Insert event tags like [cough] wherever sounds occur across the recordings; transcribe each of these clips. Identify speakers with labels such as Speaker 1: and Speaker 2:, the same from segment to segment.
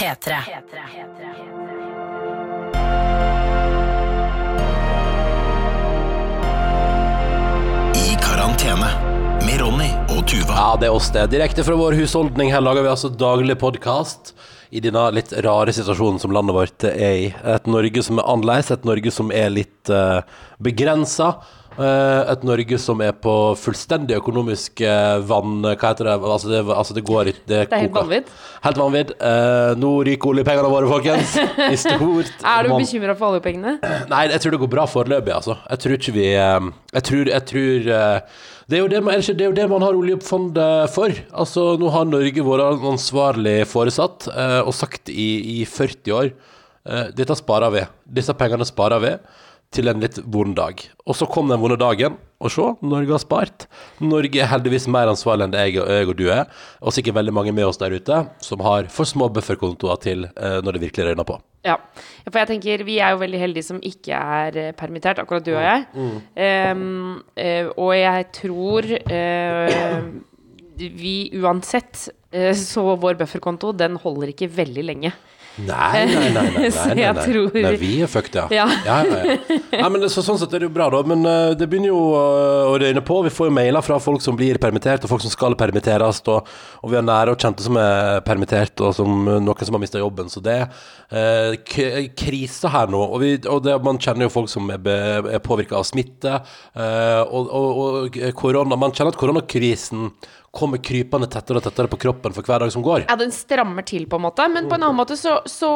Speaker 1: P3.
Speaker 2: I karantene med Ronny og Tuva.
Speaker 3: Ja, det er oss det. Direkte fra vår husholdning. Her lager vi altså daglig podkast i denne litt rare situasjonen som landet vårt er i. Et Norge som er annerledes, et Norge som er litt uh, begrensa. Eh, et Norge som er på fullstendig økonomisk eh, vann... Hva heter det? Altså, det, altså, det går ikke
Speaker 4: Det er helt vanvidd.
Speaker 3: Helt vanvidd. Eh, nå ryker oljepengene våre, folkens. I stort. [laughs]
Speaker 4: Er du bekymra for oljepengene? [clears throat]
Speaker 3: Nei, jeg tror det går bra foreløpig, altså. Jeg tror ikke vi eh, Jeg tror, jeg tror eh, det, er jo det, man, det er jo det man har oljefondet for. Altså, nå har Norge vært ansvarlig foresatt eh, og sagt i, i 40 år eh, dette sparer vi. Disse pengene sparer vi til en litt vond dag. Og så kom den vonde dagen, og se, Norge har spart. Norge er heldigvis mer ansvarlig enn det jeg, og- jeg og du er, og sikkert veldig mange med oss der ute som har for små bufferkontoer til eh, når det virkelig røyner på.
Speaker 4: Ja. For jeg tenker, vi er jo veldig heldige som ikke er permittert, akkurat du og jeg. Mm. Um, og jeg tror uh, vi uansett Så vår bufferkonto, den holder ikke veldig lenge.
Speaker 3: Nei, nei, nei. nei, nei, [laughs] nei, nei. nei vi er fucked, ja.
Speaker 4: Ja.
Speaker 3: ja, ja, men det, så, sånn sett er det jo bra, da. Men uh, det begynner jo uh, å røyne på. Vi får jo mailer fra folk som blir permittert, og folk som skal permitteres. Og, og vi har nære og kjente som er permittert, og som, noen som har mista jobben. Så det er uh, krise her nå. Og, vi, og det, man kjenner jo folk som er, be, er påvirka av smitte. eh, og, og korona Man kjenner at koronakrisen kommer krypende tettere og tettere på kroppen for hver dag som går.
Speaker 4: Ja, den strammer til, på en måte. Men på en annen måte så, så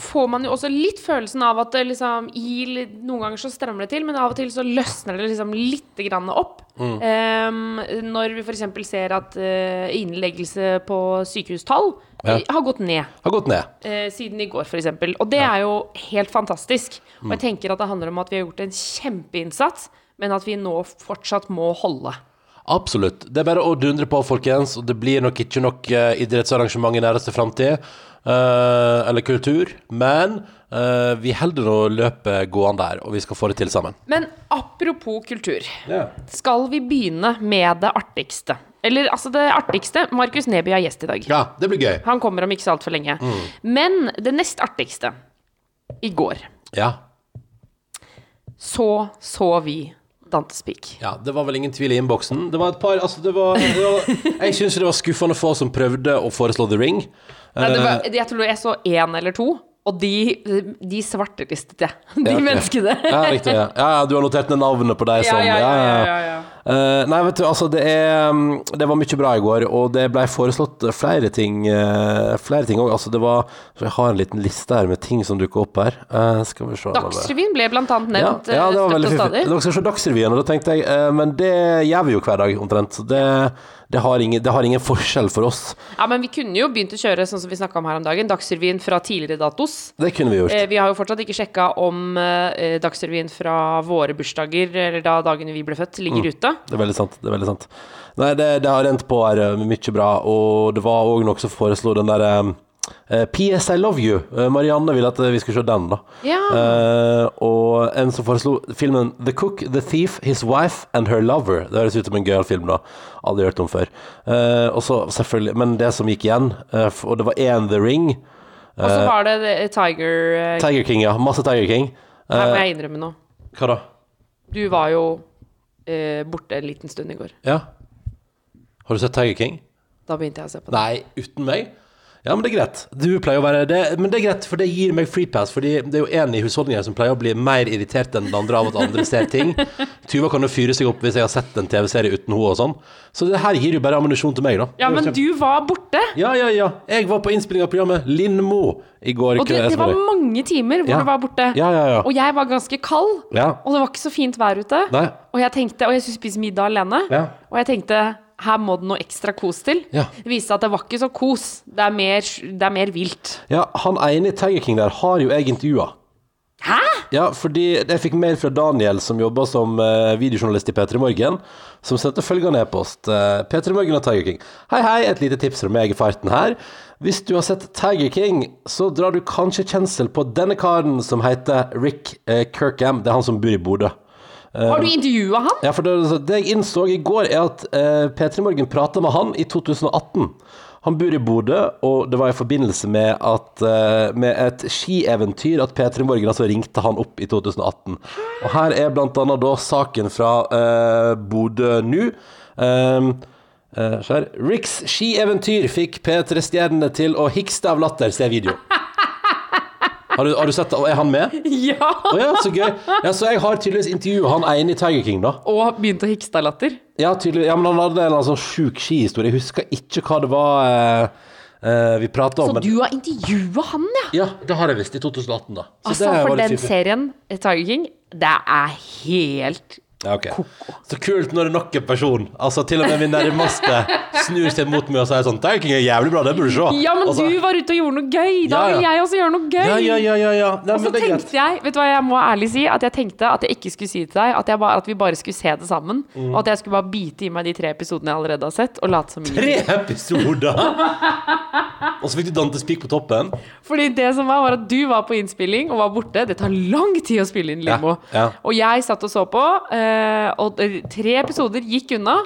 Speaker 4: får man jo også litt følelsen av at det liksom i, Noen ganger så strammer det til, men av og til så løsner det liksom litt grann opp. Ehm, når vi f.eks. ser at uh, innleggelse på sykehustall
Speaker 3: Ja.
Speaker 4: eh, har gått ned.
Speaker 3: Har gått ned.
Speaker 4: Uh, siden i går, f.eks. Og det er jo helt fantastisk. Og jeg tenker at det handler om at vi har gjort en kjempeinnsats, men at vi nå fortsatt må holde.
Speaker 3: Absolutt. Det er bare å dundre på, folkens. Og det blir nok ikke nok eh, idrettsarrangement i næreste framtid. Uh, eller kultur. Men uh, vi holder nå løpet gående her, og vi skal få det til sammen.
Speaker 4: Men apropos kultur. Skal vi begynne med det artigste? Eller altså det artigste Markus Neby er gjest i dag.
Speaker 3: Ja, det blir gøy.
Speaker 4: Han kommer om ikke så altfor lenge. Men det nest artigste I går
Speaker 3: Ja.
Speaker 4: så så vi Dantes Peak.
Speaker 3: ja. Det var vel ingen tvil i innboksen. Det var et par Altså, det var, det var Jeg syns det var skuffende få som prøvde å foreslå The Ring.
Speaker 4: Nei, det var,
Speaker 3: Eh,
Speaker 4: jeg tror jeg så én eller to, og de, de svartelistet jeg. [laughs] De
Speaker 3: Ja, okay.
Speaker 4: menneskene.
Speaker 3: Ja, riktig. Ja. ja, ja, du har notert ned navnet på de som
Speaker 4: ja, ja, ja, ja, ja.
Speaker 3: Eh, nei, vet du, altså det er mm, Det var mye bra i går, og det ble foreslått flere ting uh, Flere ting også. Altså, det var Jeg har en liten liste her med ting som dukker opp her. Uh, skal vi se
Speaker 4: Dagsrevyen ble blant annet nevnt
Speaker 3: ja, ja, det var veldig
Speaker 4: stadig.
Speaker 3: Dere skal se Dagsrevyen, og da tenkte jeg Men det gjør vi jo hver dag, omtrent. Så det, det, har ingen, det har ingen forskjell for oss.
Speaker 4: Ja, men vi kunne jo begynt å kjøre sånn som vi snakka om her om dagen, Dagsrevyen fra tidligere datos.
Speaker 3: Det kunne vi gjort.
Speaker 4: Eh, vi har jo fortsatt ikke sjekka om eh, Dagsrevyen fra våre bursdager, eller da dagene vi ble født, ligger
Speaker 3: Mm.
Speaker 4: ute.
Speaker 3: Det er veldig sant. det er veldig sant Nei, det, det har rent på her eh, mye bra, og det var òg noe som foreslo den derre eh, PS I Love You. Eh, Marianne ville at vi skulle se den, da.
Speaker 4: Ja.
Speaker 3: Uh, og en som foreslo filmen The Cook, The Thief, His Wife and Her Lover. Det høres ut som en gøyal film, da. Aldri hørt om før. Uh, og så selvfølgelig Men det som gikk igjen, uh, og det var én The Ring.
Speaker 4: Og så var det the, Tiger eh,
Speaker 3: Tiger King, ja. Masse Tiger King.
Speaker 4: Her må
Speaker 3: Eh,
Speaker 4: jeg innrømme noe.
Speaker 3: hva da?
Speaker 4: Du var jo eh, borte en liten stund i går.
Speaker 3: Ja? Har du sett Tiger King?
Speaker 4: Da begynte jeg å se på det.
Speaker 3: Nei, uten meg? Ja, men det er greit. Du pleier å være det, Men det er greit, for det gir meg free pass. Fordi det er jo en i husholdningen som pleier å bli mer irritert enn den andre av at andre ser ting. [laughs] Tuva kan jo fyre seg opp hvis jeg har sett en TV-serie uten henne og sånn. Så det her gir jo bare ammunisjon til meg, da.
Speaker 4: Ja, men du var borte!
Speaker 3: Ja, ja, ja. Jeg var på innspilling av programmet Lindmo i går.
Speaker 4: Og du, det var mange timer hvor
Speaker 3: Ja.
Speaker 4: du var borte.
Speaker 3: Ja, ja, ja.
Speaker 4: Og jeg var ganske kald,
Speaker 3: Ja.
Speaker 4: og det var ikke så fint vær ute.
Speaker 3: Nei.
Speaker 4: Og jeg tenkte, og jeg skulle spise middag alene,
Speaker 3: Ja.
Speaker 4: og jeg tenkte her må det noe ekstra kos til.
Speaker 3: Ja.
Speaker 4: Det viste seg at det var ikke så kos. Det er mer, det er mer vilt.
Speaker 3: Ja, han ene i Tiger King der har jo jeg intervjua.
Speaker 4: Hæ?!
Speaker 3: Ja, fordi jeg fikk mail fra Daniel, som jobber som eh, videojournalist i P3 Morgen, som sendte følgende e-post. Uh, P3 Morgen og Tiger King. Hei, hei, et lite tips fra meg i farten her. Hvis du har sett Tiger King, så drar du kanskje kjensel på denne karen som heter Rick eh, Kirkham. Det er han som bor i Bodø.
Speaker 4: Har du intervjua han?
Speaker 3: Ja, for det, det jeg innså i går, er at eh, P3 Morgen prata med han i 2018. Han bor i Bodø, og det var i forbindelse med, at, eh, med et skieventyr at P3 Morgen altså ringte han opp i 2018. Og her er blant annet da saken fra eh, Bodø nå. Um, eh. Ricks skieventyr fikk P3-stjernene til å hikste av latter, se video. [laughs] Har du, har du sett Er han med? [laughs]
Speaker 4: Ja!
Speaker 3: Å ja, så gøy. Ja, så jeg har tydeligvis intervjua han ene i Tiger King, da.
Speaker 4: Og begynte å hikste av latter.
Speaker 3: Ja, tydelig, ja, men han hadde en sånn sjuk skihistorie. Jeg husker ikke hva det var eh, eh, vi prata om.
Speaker 4: Så du har intervjua han, ja?
Speaker 3: Ja, det har jeg visst. I 2018, da. Så
Speaker 4: Altså,
Speaker 3: det var
Speaker 4: for
Speaker 3: litt
Speaker 4: den
Speaker 3: fiffig.
Speaker 4: serien, Tiger King, det er helt
Speaker 3: Ja, ok. Så kult når det er nok en person. Altså Til og med min nærmeste snur seg mot meg og sier sånn Det er jævlig bra, det burde du se.
Speaker 4: Ja, men
Speaker 3: altså,
Speaker 4: du var ute og gjorde noe gøy! Da
Speaker 3: Ja, ja.
Speaker 4: vil jeg også gjøre noe gøy!
Speaker 3: Ja, ja, ja, ja. Nei,
Speaker 4: Og så tenkte jeg, vet du hva jeg må ærlig si, at jeg tenkte at jeg ikke skulle si det til deg at, bare, at vi bare skulle se det sammen.
Speaker 3: Mm.
Speaker 4: Og at jeg skulle bare bite i meg de tre episodene jeg allerede har sett, og late som
Speaker 3: Tre episoder! [laughs] og så fikk du Dantes Peak på toppen.
Speaker 4: Fordi det som var, var at du var på innspilling og var borte. Det tar lang tid å spille inn limo.
Speaker 3: Ja, ja.
Speaker 4: Og jeg satt og så på, eh, og tre episoder gikk unna.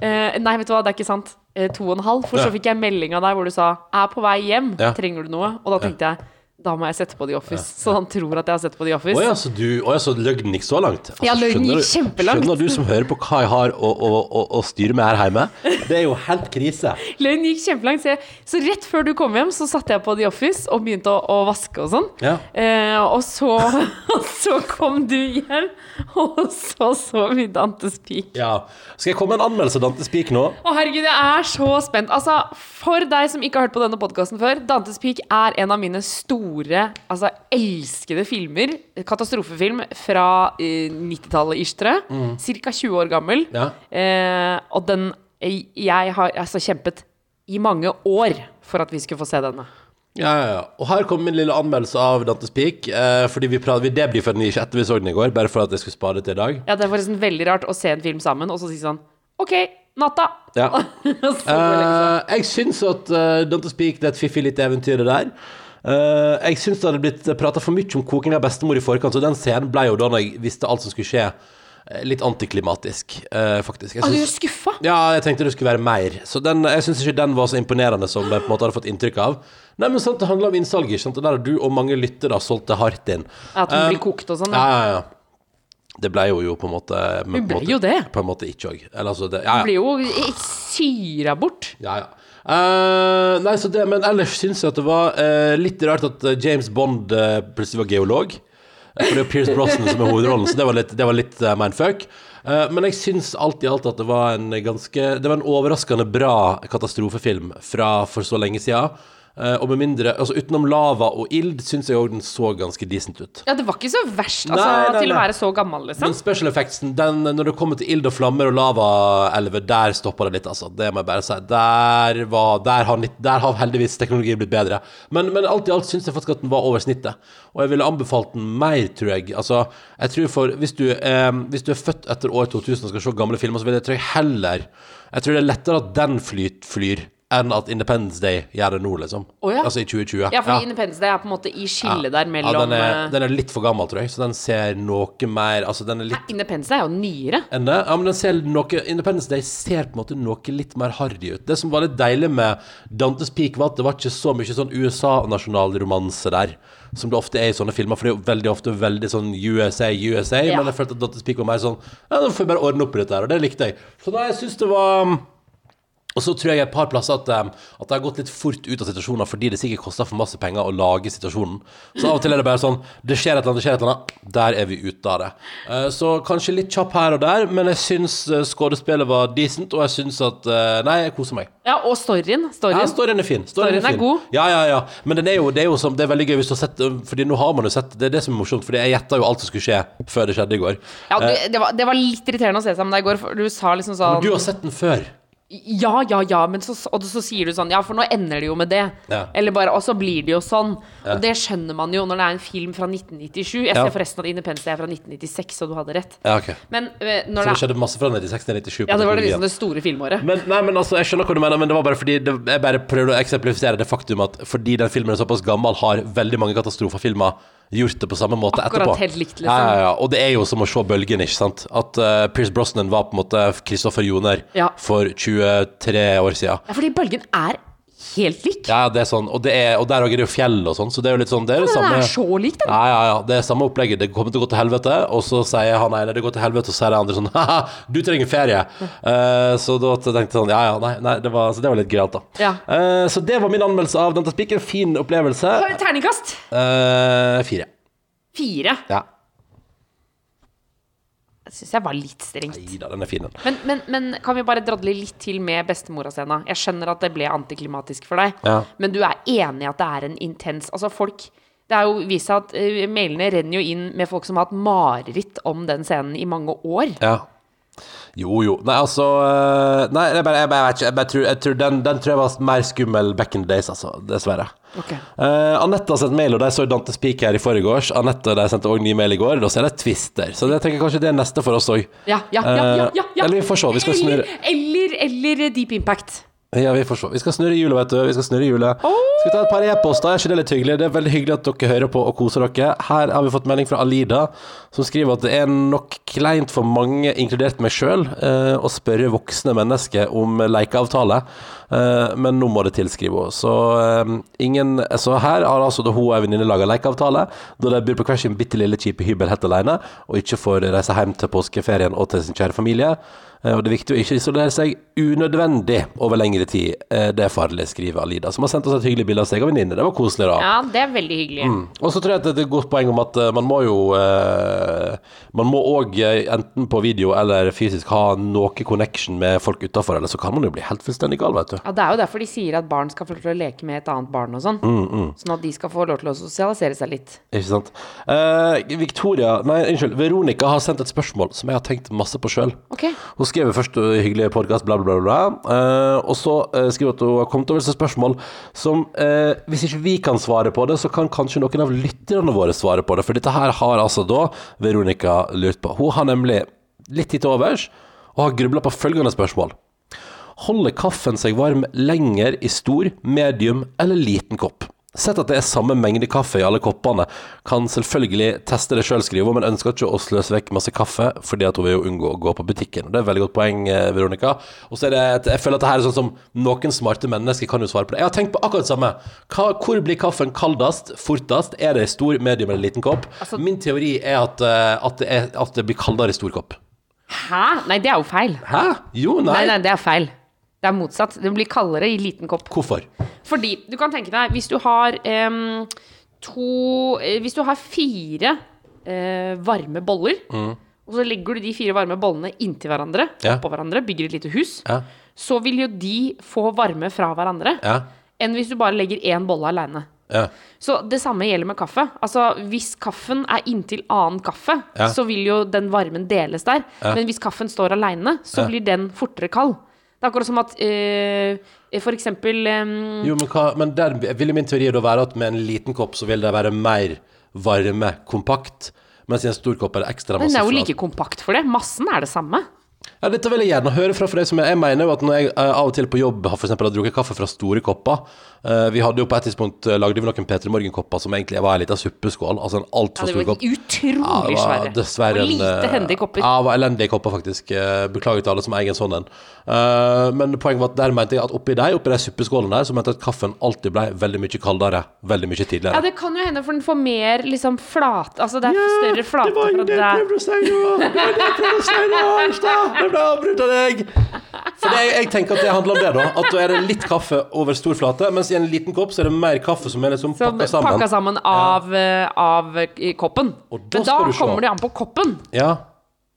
Speaker 4: Eh, nei, vet du hva, det er ikke sant. Eh, to og en halv. For så fikk jeg melding av deg hvor du sa 'er på vei hjem', trenger du noe? Og da tenkte jeg da må jeg sette på The Office. Så han tror at jeg har sett på The Office.
Speaker 3: Å ja, så, du, å ja, så løgnen gikk så langt? Altså,
Speaker 4: Ja, løgnen gikk kjempelangt.
Speaker 3: Skjønner du som hører på hva jeg har å, å, å, å styre med her hjemme? Det er jo helt krise.
Speaker 4: Løgnen gikk kjempelangt. Så, jeg, så rett før du kom hjem, så satte jeg på The Office og begynte å, å vaske og sånn.
Speaker 3: Ja.
Speaker 4: Eh, og, så, [laughs] så kom du hjem, og så så vi Dantes Peak.
Speaker 3: Ja. Skal jeg komme med en anmeldelse av Dantes Peak nå?
Speaker 4: Å herregud, jeg er så spent. Altså, For deg som ikke har hørt på denne podkasten før, Dantes Peak er en av mine store, altså elskede filmer. Katastrofefilm fra eh, 90-tallet ish, mm. Ca. 20 år gammel.
Speaker 3: Ja.
Speaker 4: Eh, og den Jeg har altså kjempet i mange år for at vi skulle få se denne.
Speaker 3: Ja, ja, ja. Og her kommer min lille anmeldelse av Dantes Peak. Eh, fordi vi, pratet, vi debrifa den ikke etter vi så den i går, bare for at jeg skulle spare det til i dag.
Speaker 4: Ja, Det er forresten veldig rart å se en film sammen og så si sånn OK, natta!
Speaker 3: Ja. [laughs]
Speaker 4: Liksom.
Speaker 3: Eh, jeg syns at uh, Dantes Peak det er et fiffig lite eventyr, det der. Eh, jeg syns det hadde blitt prata for mye om koking av bestemor i forkant, så den scenen ble jo da når jeg visste alt som skulle skje, eh, litt antiklimatisk, uh, faktisk. Jeg
Speaker 4: Å, du er skuffa?
Speaker 3: Ja, jeg tenkte det skulle være mer. Så den, jeg syns ikke den var så imponerende som jeg på en måte hadde fått inntrykk av. Nei, men sant, Det handler om innsalget. sant? Og Der har du og mange lyttere solgt det hardt inn.
Speaker 4: At hun
Speaker 3: uh,
Speaker 4: blir kokt og sånn.
Speaker 3: Ja,
Speaker 4: Ja.
Speaker 3: ja. Det ble jo, jo på en måte Hun
Speaker 4: ble
Speaker 3: måte-
Speaker 4: jo det.
Speaker 3: På en måte ikke òg. Eller altså ja, ja.
Speaker 4: Blir jo syra bort.
Speaker 3: Ja, ja. Eh, nei, så det, men ellers syns jeg at det var uh, litt rart at eh, James Bond uh, plutselig var geolog. For det er jo Pierce Brosnan som er hovedrollen, så det var litt, det var litt mindfuck. Men jeg syns alt i alt at det var en ganske Det var en overraskende bra katastrofefilm fra for så lenge siden. Eh, og med mindre Altså utenom lava og ild syns jeg òg den så ganske decent ut.
Speaker 4: Ja, det var ikke så verst altså,
Speaker 3: Nei, nei,
Speaker 4: til å være så gammel, liksom.
Speaker 3: Men special effectsen, den, når det kommer til ild og flammer og lavaelver, der stopper det litt, altså. Det må jeg bare si. Der, var, der, har, litt- der har heldigvis teknologien blitt bedre. Men, men alt i alt syns jeg faktisk at den var over snittet. Og jeg ville anbefalt den mer, tror jeg. Altså, jeg tror for Hvis du, eh, hvis du er født etter år 2000 og skal se gamle filmer, så vil jeg tror jeg heller Jeg tror det er lettere at den flyt, flyr, enn at Independence Day gjør det nå, liksom.
Speaker 4: Oh, ja.
Speaker 3: Altså i 2020.
Speaker 4: Ja, fordi Independence Day er på en måte i skillet der mellom
Speaker 3: ja, den, er,
Speaker 4: eh,
Speaker 3: den er litt for gammel, tror jeg, så den ser noe mer Altså, den er litt
Speaker 4: Independence Day er jo nyere.
Speaker 3: enn det. Ja, men den ser noe Independence Day ser på en måte noe litt mer harry ut. Det som var litt deilig med Dantes Peak, var at det var ikke så mye sånn USA-nasjonalromanse der. Som det ofte er i sånne filmer, for det er jo veldig ofte veldig sånn USA, USA.
Speaker 4: Ja.
Speaker 3: Men jeg følte at Dantes Peak var mer sånn Ja, nå får jeg bare ordne opp i dette her, og det likte jeg. Så da jeg syns det var og så tror jeg et par plasser at, um, at det har gått litt fort ut av situasjoner fordi det sikkert koster for masse penger å lage situasjonen. Så av og til er det bare sånn Det skjer et eller annet, det skjer et eller annet. Der er vi ute av det. Uh, så kanskje litt kjapp her og der, men jeg syns uh, skuespillet var decent, og jeg syns at uh, Nei, jeg koser meg.
Speaker 4: Ja, og storyen. storyen.
Speaker 3: Ja, storyen er fin.
Speaker 4: Storyen er
Speaker 3: fin.
Speaker 4: god.
Speaker 3: Ja, ja, ja. Men den er jo, det er jo som, det er veldig gøy hvis du har sett Fordi nå har man jo sett Det er det som er morsomt, Fordi jeg gjetta jo alt som skulle skje før det skjedde i går.
Speaker 4: Ja, det, det, var, det var litt irriterende å se sammen med deg i går, for du sa liksom sånn
Speaker 3: Men du har sett den før.
Speaker 4: Ja, ja, ja, men så, og så sier du sånn Ja, for nå ender det jo med det.
Speaker 3: Ja.
Speaker 4: Eller bare Og så blir det jo sånn. Og det skjønner man jo når det er en film fra 1997. Jeg
Speaker 3: Ja.
Speaker 4: ser forresten at Independence er fra 1996, og du hadde rett.
Speaker 3: Ja, ok
Speaker 4: Men når
Speaker 3: Så det
Speaker 4: det
Speaker 3: skjedde masse fra 96 til 97.
Speaker 4: Ja, det var det liksom det store filmåret.
Speaker 3: Men, nei, men altså, jeg skjønner hva du mener, men det var bare fordi det, Jeg bare prøvde å eksemplifisere det faktum at fordi den filmen er såpass gammel, har veldig mange katastrofefilmer gjort det på samme måte
Speaker 4: Akkurat
Speaker 3: etterpå.
Speaker 4: helt likt, liksom.
Speaker 3: Ja, ja, ja. Og det er jo som å se bølgen, ikke sant. At uh, Pierce Brosnan var på en måte Kristoffer Joner
Speaker 4: Ja.
Speaker 3: for 23 år siden.
Speaker 4: Ja, fordi bølgen er helt lik.
Speaker 3: Ja, det er sånn, og, det er, og der òg er det jo fjell og sånn, så det er jo litt sånn Det er jo det samme
Speaker 4: er så lik, den.
Speaker 3: Ja, ja, ja. Det er samme opplegget. Det kommer til å gå til helvete, og så sier han ene det går til helvete, og så sier det andre sånn [laughs] Haha, du trenger ferie. Eh, så da tenkte jeg sånn Ja, ja, nei, nei det, var, så det var litt gøyalt, da.
Speaker 4: Ja.
Speaker 3: Uh, så det var min anmeldelse av Dante en Fin opplevelse.
Speaker 4: Terningkast
Speaker 3: Uh, fire.
Speaker 4: fire.
Speaker 3: Ja.
Speaker 4: Syns jeg var litt strengt.
Speaker 3: Nei da, den er fin, den.
Speaker 4: Men, men, men kan vi bare dradle litt til med bestemora-scena? Jeg skjønner at det ble antiklimatisk for deg,
Speaker 3: Ja.
Speaker 4: men du er enig i at det er en intens Altså, folk Det er jo vist at uh, mailene renner jo inn med folk som har hatt mareritt om den scenen i mange år.
Speaker 3: Ja. Jo, jo. Nei, altså eh, Nei, jeg bare, jeg bare ikke. Jeg, bare tror, jeg tror den, den tror jeg var mer skummel back in the days, altså. Dessverre.
Speaker 4: Ok.
Speaker 3: Uh, Anette har sendt mail, og de så Dante Speak her i forgårs. Anette de sendte òg ny mail i går. Da ser jeg Twister. Så jeg tenker kanskje det er neste for oss òg.
Speaker 4: Ja, ja, ja, ja, ja, ja.
Speaker 3: Eller vi får se. Vi skal snurre
Speaker 4: Eller, eller, eller Deep Impact.
Speaker 3: Ja, vi får se. Vi skal snurre hjulet, vet du. Vi skal snurre hjulet. Skal vi ta et par e-poster? Er ikke det litt hyggelig? Det er veldig hyggelig at dere hører på og koser dere. Her har vi fått melding fra Alida, som skriver at det er nok kleint for mange, inkludert meg sjøl, eh, å spørre voksne mennesker om lekeavtale. Eh, men nå må det tilskrive henne. Så, eh, ingen, så her har altså hun og ei venninne laga lekeavtale, da de bor på hver sin bitte lille kjipe hybel helt alene, og ikke får reise hjem til påskeferien og til sin kjære familie. Eh, Og det er viktig å ikke isolere seg unødvendig over lengre tid. Eh, Det er farlig, skriver Alida, som har sendt oss et hyggelig bilde av seg og venninne. Det var koselig, da.
Speaker 4: Ja, det er veldig hyggelig.
Speaker 3: Og så tror jeg at det er et godt poeng om at eh, man må jo Man må òg, enten på video eller fysisk, ha noe connection med folk utafor, eller så kan man jo bli helt fullstendig gal, vet du.
Speaker 4: Ja, Det er jo derfor de sier at barn skal få lov til å leke med et annet barn og sånn.
Speaker 3: Mm,
Speaker 4: Sånn at de skal få lov til å sosialisere seg litt.
Speaker 3: Ikke sant. Eh, Victoria, nei, unnskyld, Veronica har sendt et spørsmål som jeg har tenkt masse på sjøl.
Speaker 4: Ok.
Speaker 3: Hun skrev først uh, hyggelig podkast, bla, bla, bla. Eh, og så uh, skriver hun at hun har kommet over et spørsmål som uh, Hvis ikke vi kan svare på det, så kan kanskje noen av lytterne våre svare på det. For dette her har altså da Veronica lurt på. Hun har nemlig litt tid til overs, og har grubla på følgende spørsmål. Holder kaffen seg varm lenger i stor, medium eller liten kopp? Sett at det er samme mengde kaffe i alle koppene. Kan selvfølgelig teste det sjøl, skriver men ønsker ikke å sløse vekk masse kaffe, fordi at hun vil jo unngå å gå på butikken. Det er et veldig godt poeng, eh, Veronica. Og så er det et, Jeg føler at det her er sånn som noen smarte mennesker kan jo svare på det. Jeg har tenkt på akkurat det samme. Hva, hvor blir kaffen kaldest, fortest? Er det i stor, medium eller liten kopp? Min teori er at, eh, at, det er at det blir kaldere i stor kopp.
Speaker 4: Hæ? Nei, det er jo feil.
Speaker 3: Hæ? Jo, nei.
Speaker 4: Nei, nei, det er feil. Det er motsatt. Den blir kaldere i liten kopp.
Speaker 3: Hvorfor?
Speaker 4: Fordi du kan tenke deg, hvis du har um, to eh, Hvis du har fire uh, varme boller, og så legger du de fire varme bollene inntil hverandre,
Speaker 3: Ja.
Speaker 4: oppå hverandre, bygger et lite hus,
Speaker 3: Ja.
Speaker 4: så vil jo de få varme fra hverandre
Speaker 3: Ja.
Speaker 4: enn hvis du bare legger én bolle aleine.
Speaker 3: Ja.
Speaker 4: Så det samme gjelder med kaffe. Altså Hvis kaffen er inntil annen kaffe,
Speaker 3: Ja.
Speaker 4: så vil jo den varmen deles der. Men hvis kaffen står aleine, så
Speaker 3: Ja.
Speaker 4: blir den fortere kald. Det er akkurat som at uh, for eksempel um,
Speaker 3: Jo, men, hva, men der vil min teori da være at med en liten kopp så vil det være mer varme, kompakt, mens i en stor kopp er det ekstra
Speaker 4: Den er jo like kompakt for det. Massen er det samme.
Speaker 3: Ja, dette vil jeg gjerne høre fra for deg som jeg, Jeg mener jo at når jeg eh, av og til på jobb har for eksempel har drukket kaffe fra store kopper Vi hadde jo på et tidspunkt eh, lagde vi noen P3 Morgen-kopper som egentlig var en liten suppeskål. Altså en
Speaker 4: Ja,
Speaker 3: altfor
Speaker 4: det
Speaker 3: stor
Speaker 4: var
Speaker 3: kopp.
Speaker 4: utrolig
Speaker 3: Ja, det var
Speaker 4: svære.
Speaker 3: dessverre
Speaker 4: Og
Speaker 3: en,
Speaker 4: lite
Speaker 3: eh,
Speaker 4: hendige kopper.
Speaker 3: Ja, det var elendige kopper, faktisk. Eh, Beklager til alle som eier en sånn en. Eh, men poenget var at der mente jeg at oppi de, oppi de suppeskålene der, så mente jeg at kaffen alltid ble veldig mye kaldere veldig mye tidligere.
Speaker 4: Ja, det kan jo hende, for den får mer liksom flat Altså det er større flate fra deg.
Speaker 3: å si nå! Det var det jeg prøvde å si nå! Jeg ble avbrutt av deg! For det, jeg tenker at det handler om det, da. At da er det litt kaffe over stor flate, mens i en liten kopp så er det mer kaffe som er liksom
Speaker 4: Som
Speaker 3: pakka sammen.
Speaker 4: pakka sammen av, eh, av i koppen.
Speaker 3: Og da
Speaker 4: Men da kommer det an på koppen.
Speaker 3: Ja.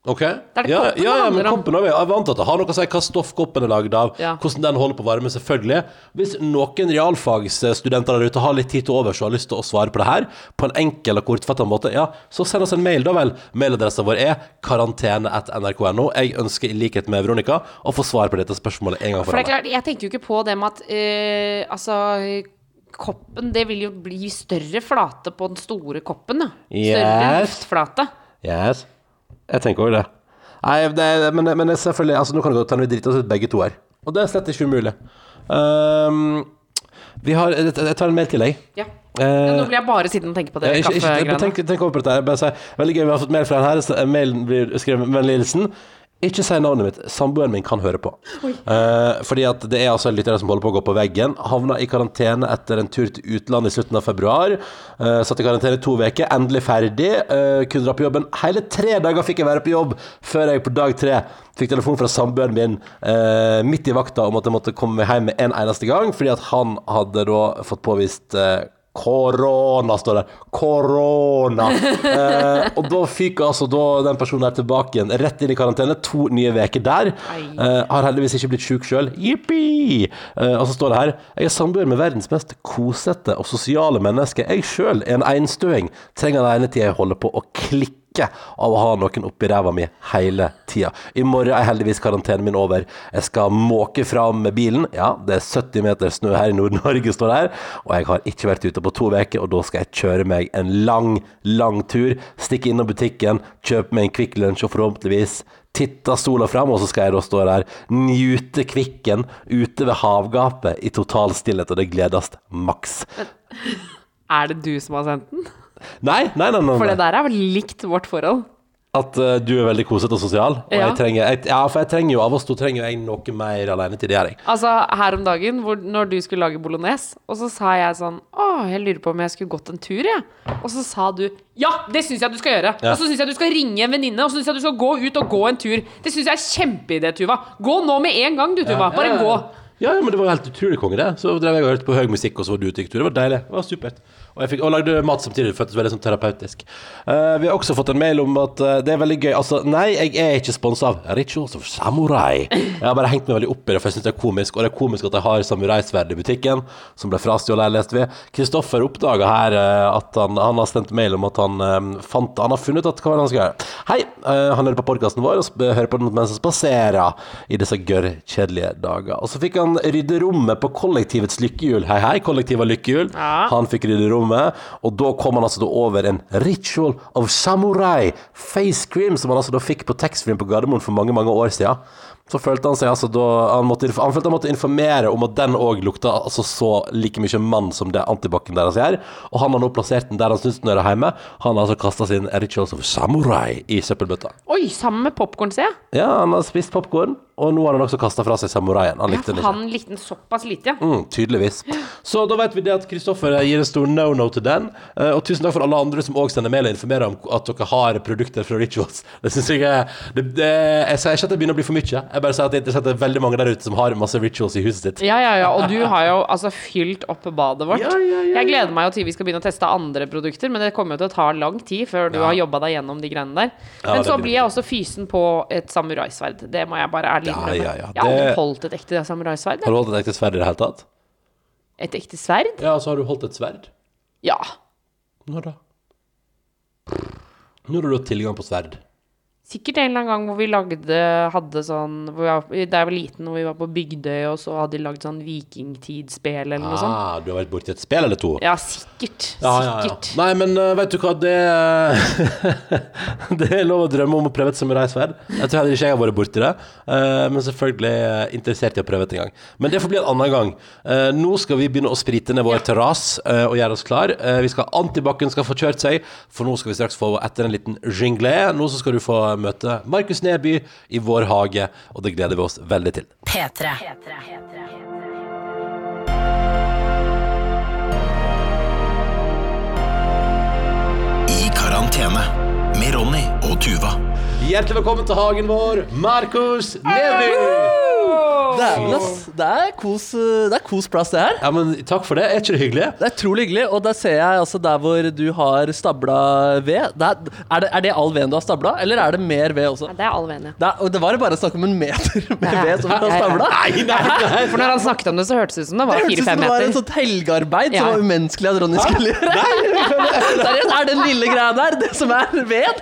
Speaker 3: Ok.
Speaker 4: er det
Speaker 3: ja,
Speaker 4: koppen det
Speaker 3: ja, men
Speaker 4: handler om.
Speaker 3: koppen også, Jeg vant at det har noe å si hva stoff koppen er lagd av,
Speaker 4: Ja.
Speaker 3: hvordan den holder på varme, selvfølgelig. Hvis noen realfagsstudenter der ute har litt tid til overs og har lyst til å svare på det her på en enkel og kortfattet måte, ja, så send oss en mail, da vel. Mailadressen vår er karantene.nrk.no. Jeg ønsker, i likhet med Veronica, å få svar på dette spørsmålet en gang
Speaker 4: For
Speaker 3: for
Speaker 4: det er
Speaker 3: alle.
Speaker 4: klart, jeg tenker jo ikke på det med at eh, Altså Koppen, det vil jo bli større flate på den store koppen, da. Større
Speaker 3: Yes.
Speaker 4: luftflate.
Speaker 3: Yes. Jeg tenker over det. Nei, det, men, men selvfølgelig Altså, nå kan det godt hende vi driter oss ut begge to her. Og det er slett ikke umulig. Um, vi har Jeg tar en mail til deg.
Speaker 4: Ja.
Speaker 3: Eh,
Speaker 4: Nå blir jeg bare sittende og tenke på det
Speaker 3: Ja, ikke, ikke,
Speaker 4: kaffegreiene.
Speaker 3: tenk, tenk over på dette. Bare si, veldig gøy, vi har fått mail fra han her. Mailen blir skrevet med hilsen. Ikke si navnet mitt. Samboeren min kan høre på. Eh, fordi at det er altså lyttere som holder på å gå på veggen. Havna i karantene etter en tur til utlandet i slutten av februar. Eh, satt i karantene i to uker. Endelig ferdig. Eh, kunne dra på jobben. Hele tre dager fikk jeg være på jobb før jeg på dag tre fikk telefon fra samboeren min eh, midt i vakta om at jeg måtte komme hjem med en eneste gang, fordi at han hadde da fått påvist eh, Korona, står det. Korona. [laughs] Eh, og da fikk altså da den personen her tilbake igjen, rett inn i karantene. To nye uker der. Eh, har heldigvis ikke blitt sjuk sjøl. Jippi! Eh, og så står det her Jeg er samboer med verdens mest kosete og sosiale menneske. Jeg sjøl er en einstøing. Trenger tida jeg holder på å klikke av å ha noen oppi ræva mi hele tida. I morgen er heldigvis karantenen min over. Jeg skal måke fram med bilen. Ja, det er 70 meter snø her i Nord-Norge, står det. Og jeg har ikke vært ute på to uker, og da skal jeg kjøre meg en lang, lang tur. Stikke innom butikken, kjøpe meg en Kvikk Lunsj og forhåpentligvis titta sola fram, og så skal jeg da stå der, njute kvikken ute ved havgapet i total stillhet, og det gledes maks.
Speaker 4: Er det du som har sendt den?
Speaker 3: Nei, nei, nei. nei,
Speaker 4: For det der er vel likt vårt forhold.
Speaker 3: At uh, du er veldig kosete og sosial. Og
Speaker 4: Ja.
Speaker 3: jeg trenger, jeg, ja, for jeg trenger jo av oss to trenger jeg noe mer alenetid. Det gjør jeg.
Speaker 4: Altså, her om dagen, hvor, når du skulle lage bolognese, og så sa jeg sånn Å, jeg lurer på om jeg skulle gått en tur, jeg. Og så sa du Ja, det syns jeg du skal gjøre.
Speaker 3: Ja.
Speaker 4: Og så syns jeg du skal ringe en venninne, og så syns jeg du skal gå ut og gå en tur. Det syns jeg er kjempeidé, Tuva. Gå nå med en gang, du, Tuva. Bare
Speaker 3: Ja, ja,
Speaker 4: gå.
Speaker 3: ja. Ja, ja, men det var jo helt utrolig konge, det. Så drev jeg og hørte på høy musikk, og så var du ute i tur. Det var deilig. Det var supert. Og jeg fikk, og lagde mat samtidig. Det føltes veldig sånn terapeutisk. Uh, vi har også fått en mail om at uh, det er veldig gøy Altså, nei, jeg er ikke sponsa av Rituals of Samurai. Jeg har bare hengt meg veldig opp i det, for jeg syns det er komisk. Og det er komisk at jeg har samuraisverd i butikken, som ble frastjålet leste vi. Kristoffer oppdaga her uh, at han, han har sendt mail om at han fant Han har funnet ut at hva han skal gjøre. Hei, han hører på podkasten vår og hører på den mens han spaserer i disse gørr kjedelige dager. Og så fikk han rydde rommet på kollektivets lykkehjul. Hei, hei, kollektiv av lykkehjul.
Speaker 4: Ja.
Speaker 3: Han fikk rydde rommet, og da kom han altså da over en ritual of samurai face cream, som han altså da fikk på taxfree på Gardermoen for mange, mange år siden. Så følte han seg altså da Han, måtte, han følte han måtte informere om at den òg lukta altså så like mye mann som det antibac-en deres gjør. Og han har nå plassert den der han syns den hører hjemme. Han har altså kasta sin Rituals of Samurai i søppelbøtta.
Speaker 4: Oi, sammen med popkorn, ser jeg.
Speaker 3: Ja, han har spist popkorn, og nå har han også kasta fra seg samuraien. Han likte den ikke.
Speaker 4: han likte den såpass lite, ja.
Speaker 3: Mm, tydeligvis. Så da vet vi det at Kristoffer gir en stor no-no til den. Eh, Og tusen takk for alle andre som òg sender mail og informerer om at dere har produkter fra Rituals. [laughs] Det synes jeg er det, det, Jeg sier ikke at det begynner å bli for mye. Jeg bare sier at det er interessant det er veldig mange der ute som har masse Rituals i huset sitt.
Speaker 4: Ja, ja, ja, og du har jo altså fylt opp badet vårt.
Speaker 3: Ja, ja, ja,
Speaker 4: Jeg gleder meg jo til vi skal begynne å teste andre produkter, men det kommer jo til å ta lang tid før du har jobba deg gjennom de greiene der. Men så
Speaker 3: blir
Speaker 4: blir jeg også fysen på et samuraisverd. Det må jeg bare ærlig
Speaker 3: Ja,
Speaker 4: innrømme.
Speaker 3: ja, ja,
Speaker 4: Jeg har aldri
Speaker 3: det-
Speaker 4: holdt et ekte samuraisverd.
Speaker 3: Har du holdt et ekte sverd i det hele tatt?
Speaker 4: Et ekte sverd?
Speaker 3: Ja, så har du holdt et sverd.
Speaker 4: Ja.
Speaker 3: Når da? Når har du hatt tilgang på sverd?
Speaker 4: Sikkert en eller annen gang hvor vi lagde Hadde sånn hvor jeg, var- Da jeg var liten, hvor vi var på Bygdøy, og så hadde de lagd sånn vikingtidsspel eller noe sånt.
Speaker 3: Ah, du har vært borti et spill eller to?
Speaker 4: Ja, sikkert.
Speaker 3: Ja, ja, ja.
Speaker 4: Sikkert.
Speaker 3: Nei, men uh, vet du hva, det [laughs] Det er lov å drømme om å prøve et samuraisverd. Jeg tror heller ikke jeg har vært borti det, Uh, men selvfølgelig eh, interessert i å prøve et en gang. Men det får bli en annen gang. Uh, nå skal vi begynne å sprite ned vår terrass eh, og gjøre oss klar. Eh, vi skal Antibac-en skal få kjørt seg, for nå skal vi straks få etter en liten jingle. Nå så skal du få møte Markus Neby i vår hage, og det gleder vi oss veldig til.
Speaker 1: P3.
Speaker 2: I karantene med Ronny og Tuva.
Speaker 3: Hjertelig velkommen til hagen vår, Markus Neby!
Speaker 5: Dæven, ass. Det er kos, det er kos plass, det her.
Speaker 3: Ja, men takk for det. Er ikke det hyggelig?
Speaker 5: Det er utrolig hyggelig. Og der ser jeg altså der hvor du har stabla ved. Der, er, det, er det all veden du har stabla, eller er det mer ved også?
Speaker 4: Ja, det er all veden, ja.
Speaker 5: Det, er, og det var bare snakk om en meter [laughs] med ved som du har
Speaker 4: Ja, ja, ja.
Speaker 5: stabla.
Speaker 3: Nei, nei, nei!
Speaker 4: For når han snakket om det, så hørtes det ut som det
Speaker 5: Det
Speaker 4: var
Speaker 5: hørtes ut som det var en sånt helgearbeid som var umenneskelig at Ronny skulle gjøre. [laughs] Seriøst, er den lille greia der det som er ved?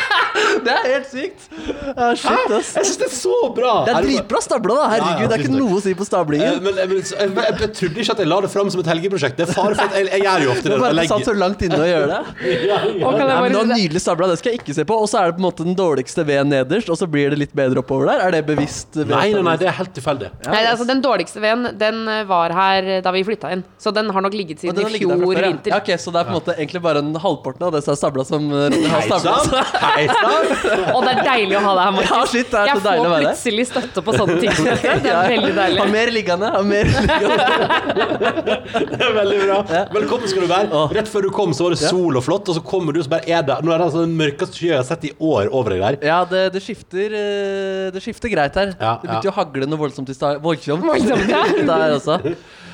Speaker 5: [laughs] Det er helt sykt. Ja, shit, ass.
Speaker 3: Jeg syns det er så bra!
Speaker 5: Det er dritbra stabla, da. Herregud,
Speaker 3: Ja, ja,
Speaker 5: det er ikke noe å si på
Speaker 3: Eh,
Speaker 5: stablingen.
Speaker 3: Men, men jeg, jeg, jeg, jeg trodde ikke at jeg la det fram som et helgeprosjekt. Det er fare for at jeg, jeg gjør jo ofte det. Du
Speaker 5: bare satt så langt inne og gjør det. [laughs]
Speaker 4: ja,
Speaker 5: ja. Nei, men det var? Nydelig stabla, det skal jeg ikke se på. Og så er det på en måte den dårligste veden nederst, og så blir det litt bedre oppover der. Er det bevisst? ved
Speaker 3: nei, nei, nei, det er helt tilfeldig.
Speaker 4: Nei, altså Den dårligste veden Den eh, var her da vi flytta inn. Så den har nok ligget siden i fjor vinter.
Speaker 5: Ja, ok, Så det er på en måte egentlig bare en halvparten av det som er stabla, som har stabla seg.
Speaker 4: Og det er deilig å ha deg her, Markus.
Speaker 5: Ja, shit, det er så
Speaker 4: jeg
Speaker 5: deilig å
Speaker 4: får
Speaker 5: Jeg får
Speaker 4: plutselig støtte på sånne ting. [laughs] Det er
Speaker 5: ja.
Speaker 4: veldig
Speaker 5: Ha
Speaker 4: deilig.
Speaker 5: mer liggende. Ha mer liggende. [laughs]
Speaker 3: Det er veldig bra. Velkommen skal du være. Rett før du kom, så var det sol og flott, og så kommer du, så bare er det Nå er det altså den mørkeste skya jeg har sett i år over deg der.
Speaker 5: Ja, det, det skifter eh, Det skifter greit her.
Speaker 3: Ja,
Speaker 5: det begynte jo å hagle noe voldsomt i stad. Voldsomt.
Speaker 4: Voldsomt, ja. [laughs]
Speaker 5: Der også.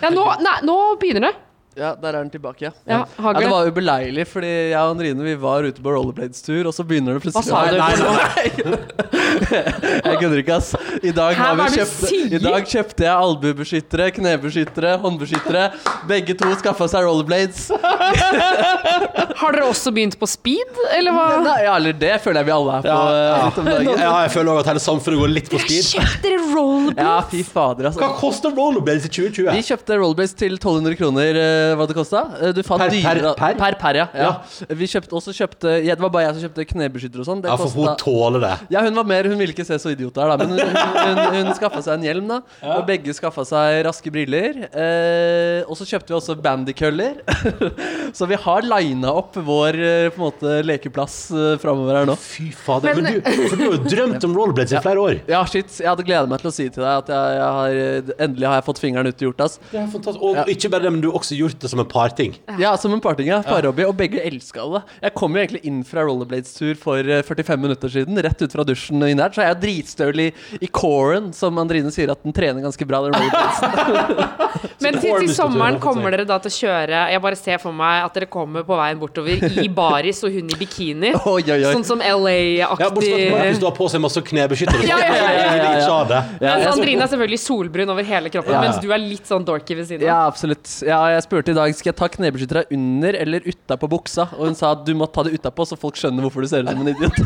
Speaker 4: Ja, nå, nei, nå begynner det.
Speaker 5: Ja, der er den tilbake, ja.
Speaker 4: Ja,
Speaker 5: ja. Det var ubeleilig, fordi jeg og Andrine vi var ute på rollerblades-tur, og så begynner det
Speaker 4: Hva sa du?
Speaker 3: Nei, nei, [laughs]
Speaker 5: Jeg kødder ikke, ass. I dag,
Speaker 4: hva
Speaker 5: kjøpt. I dag kjøpte jeg albuebeskyttere, knebeskyttere, håndbeskyttere. Begge to skaffa seg rollerblades. [laughs]
Speaker 4: Har dere også begynt på speed, eller hva?
Speaker 5: Nei, ja, eller det føler jeg vi alle er på
Speaker 3: Ja,
Speaker 5: eh,
Speaker 3: ja.
Speaker 5: dagen.
Speaker 3: Ja, jeg føler òg at hele samfunnet går litt på speed.
Speaker 4: Kjøpt dere rollerblades?
Speaker 5: Ja, fy fader,
Speaker 3: Hva
Speaker 5: altså.
Speaker 3: koster rollerblades i 2020?
Speaker 5: Vi kjøpte rollerblades til 1200 kroner, eh, hva det kosta. Du fant
Speaker 3: Per- per-
Speaker 5: dyrere
Speaker 3: per?
Speaker 5: Per, per, ja. ja. Vi kjøpte også kjøpte ja, Det var bare jeg som kjøpte knebeskytter og sånn.
Speaker 3: Ja, for hun tåler det.
Speaker 5: Ja, hun var mer Hun ville ikke se så idiot der, da. Men hun, hun, hun skaffa seg en hjelm, da. Og begge skaffa seg raske briller. Eh, og så kjøpte vi også bandykøller. [laughs] så vi har lina opp vår eh, på en måte lekeplass eh, framover her nå.
Speaker 3: Fy fader. Men, du, for du har jo drømt om rollerblades i flere år.
Speaker 5: Ja, shit. Jeg hadde gleda meg til å si til deg at jeg, jeg har, eh, endelig har jeg fått fingeren ut i hjortas. ass.
Speaker 3: Det er fantastisk. Og ikke bare det, men du har også gjort det som en parting.
Speaker 5: Ja, som en parting, ja. Parhobby. Og begge elska det. Jeg kom jo egentlig inn fra rollerblades-tur for eh, 45 minutter siden. Rett ut fra dusjen og inn her, Så er jeg dritstøl i, i coren, som Andrine sier at den trener ganske bra. Den rollerbladesen. [laughs]
Speaker 4: Men til, til sommeren kommer dere da til å kjøre Jeg bare ser for meg at dere kommer på veien bortover i [laughs] baris og hun i bikini.
Speaker 5: Oi, oi, oi.
Speaker 4: Sånn som LA-aktig.
Speaker 3: bortsett fra Hvis du har på seg masse knebeskyttere, så
Speaker 4: Ja, ja, ja, ja,
Speaker 3: ja. ja, ikke ha det.
Speaker 5: Ja,
Speaker 4: Mens Andrine er selvfølgelig solbrun over hele kroppen,
Speaker 3: Ja, ja.
Speaker 4: mens du er litt sånn dorky ved siden av.
Speaker 5: Ja, absolutt. Ja, jeg spurte i dag Skal jeg ta knebeskytterne under eller utapå buksa. Og hun sa at du må ta det utapå, så folk skjønner hvorfor du ser ut som en idiot.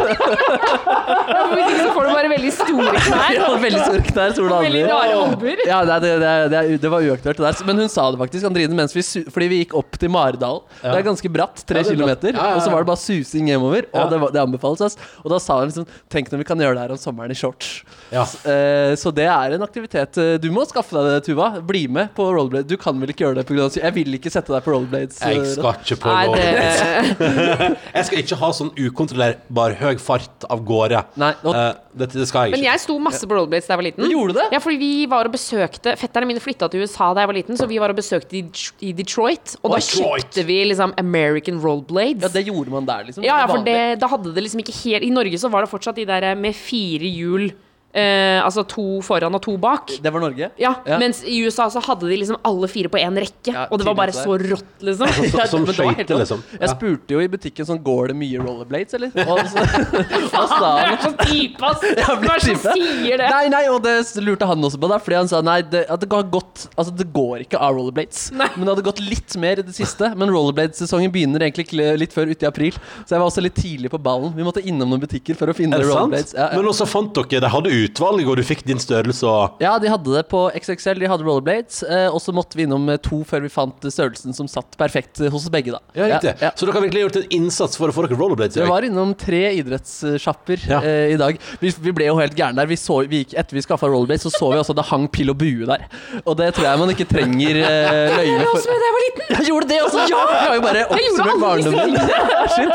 Speaker 4: Ja, Hvis ikke så får du bare veldig store knær. [laughs]
Speaker 5: Ja, veldig store knær, store
Speaker 4: Veldig
Speaker 5: albuer.
Speaker 4: rare albuer.
Speaker 5: Ja, det, det, det, det, det var uaktuelt. Det der. Men hun sa det faktisk, Andrine, mens vi fordi vi gikk opp til Maridalen. Det er ganske bratt, tre
Speaker 3: Ja, er
Speaker 5: kilometer.
Speaker 3: Ja, ja, ja.
Speaker 5: Og så var det bare susing hjemover.
Speaker 3: Ja.
Speaker 5: Og det, det anbefales. oss. Og da sa hun liksom Tenk når vi kan gjøre det her om sommeren i shorts.
Speaker 3: Ja.
Speaker 5: Eh, så det er en aktivitet. Eh, Du må skaffe deg det, Tuva. Bli med på rollerblade. Du kan vel ikke gjøre det pga. Jeg vil ikke sette deg på rollerblades.
Speaker 3: Jeg
Speaker 5: eh,
Speaker 3: skal ikke på
Speaker 4: Nei,
Speaker 3: rollerblades.
Speaker 4: det [laughs]
Speaker 3: Jeg skal ikke ha sånn ukontrollerbar høy fart av gårde.
Speaker 5: Nei, nå...
Speaker 3: Eh, dette det skal jeg
Speaker 4: Men jeg sto masse på rollerblades da jeg var liten.
Speaker 5: Men gjorde du det?
Speaker 4: Ja, fordi vi var og besøkte Fetterne mine flytta til USA da jeg var liten, så vi var og besøkte i, i Detroit. Og
Speaker 3: oh,
Speaker 4: da
Speaker 3: Detroit.
Speaker 4: kjøpte vi liksom American rollerblades.
Speaker 5: Ja, det gjorde man der, liksom.
Speaker 4: Ja, ja, for det, da hadde det liksom ikke helt I Norge så var det fortsatt de der med fire hjul. Eh, altså to foran og to bak.
Speaker 5: Det var Norge?
Speaker 4: Ja,
Speaker 5: Ja.
Speaker 4: Mens i USA så hadde de liksom alle fire på én rekke.
Speaker 5: Ja,
Speaker 4: og det var bare så rått, liksom.
Speaker 3: Så- Som
Speaker 5: men det var helt
Speaker 3: skøyter, liksom.
Speaker 5: Jeg
Speaker 3: Ja.
Speaker 5: spurte jo i butikken sånn Går det mye rollerblades, eller? Og så, og sa han
Speaker 4: er sånn type, ass! [laughs] Hva er det som sier det?
Speaker 5: Nei, nei, og det lurte han også på, da fordi han sa nei, det, at det har gått Altså, det går ikke av rollerblades.
Speaker 4: Nei.
Speaker 5: Men det hadde gått litt mer i det siste. Men rollerblades-sesongen begynner egentlig litt før ute i april. Så jeg var også litt tidlig på ballen. Vi måtte innom noen butikker for å finne
Speaker 3: Er
Speaker 5: rollerblades. Ja, ja.
Speaker 3: Men også fant dere det hadde utvalg, og du fikk din størrelse og
Speaker 5: Ja, de hadde det på XXL, de hadde rollerblades. Eh, og så måtte vi innom eh, to før vi fant størrelsen som satt perfekt eh, hos begge, da.
Speaker 3: Ja, riktig.
Speaker 5: Ja, ja.
Speaker 3: Så dere har virkelig gjort en innsats for å få dere rollerblades? i
Speaker 5: Vi var innom tre idrettssjapper
Speaker 3: Ja.
Speaker 5: eh, i dag. Vi, vi ble jo helt gærne der. Vi så, vi gikk, etter vi skaffa rollerblades, så så vi også det hang pil og bue der. Og det tror jeg man ikke trenger eh, løyve [laughs]
Speaker 4: Jeg
Speaker 5: også
Speaker 4: også da jeg var liten!
Speaker 5: Jeg gjorde det også! Ja! Jeg har jo bare oppsummert barndommen. [laughs] Shit.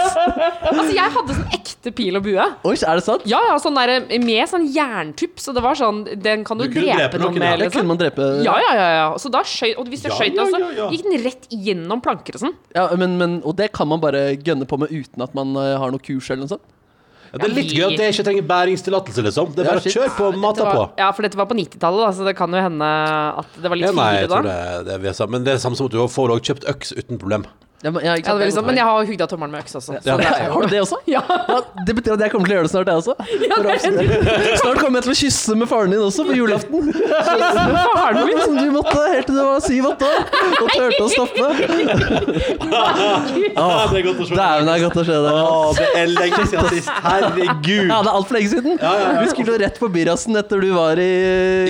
Speaker 4: Altså, jeg hadde sånn ekte pil og bue.
Speaker 5: Oi, er det sant?
Speaker 4: Ja, ja, sånn der, med sånn jerntupp, så det var sånn Den kan du,
Speaker 3: Du drepe
Speaker 4: drepe noen med,
Speaker 5: Liksom. kunne man drepe
Speaker 4: Ja, ja, ja, ja. Så da skjøt, og hvis du
Speaker 3: Ja,
Speaker 4: skjøt
Speaker 3: ja,
Speaker 4: den, så
Speaker 3: ja, ja.
Speaker 4: gikk den rett gjennom planker og sånn.
Speaker 5: Ja, men, men, og det kan man bare gønne på med uten at man eh, har noe kurs eller noe sånt?
Speaker 3: Ja, det er litt gøy at det ikke trenger bæringstillatelse, liksom. Det er bare
Speaker 5: å
Speaker 3: kjøre på, og
Speaker 4: mate
Speaker 3: på.
Speaker 4: ja, for dette var på 90-tallet, så det kan jo hende at det var litt
Speaker 3: Ja, nei,
Speaker 4: finere da.
Speaker 3: tror det, det er. Men det er det samme som at du får kjøpt øks uten problem.
Speaker 5: Ja, men,
Speaker 4: det var liksom, men jeg har hugd av tommelen med øks også. Så
Speaker 5: Ja,
Speaker 4: det er
Speaker 5: har du det også? [laughs]
Speaker 4: Ja.
Speaker 5: Ja, det betyr at jeg kommer til å gjøre det snart, jeg også. [laughs] [laughs] Snart kommer jeg til å kysse med faren din også på julaften.
Speaker 4: Faren min!
Speaker 5: Som du måtte helt til du var syv-åtte år og turte å stoppe.
Speaker 3: Ah, det er godt å se.
Speaker 5: Dæven, det er godt å se
Speaker 3: deg. Det er lenge siden sist. Herregud.
Speaker 5: Ja, det er altfor lenge siden. Vi skulle jo rett på Byrassen etter du var i,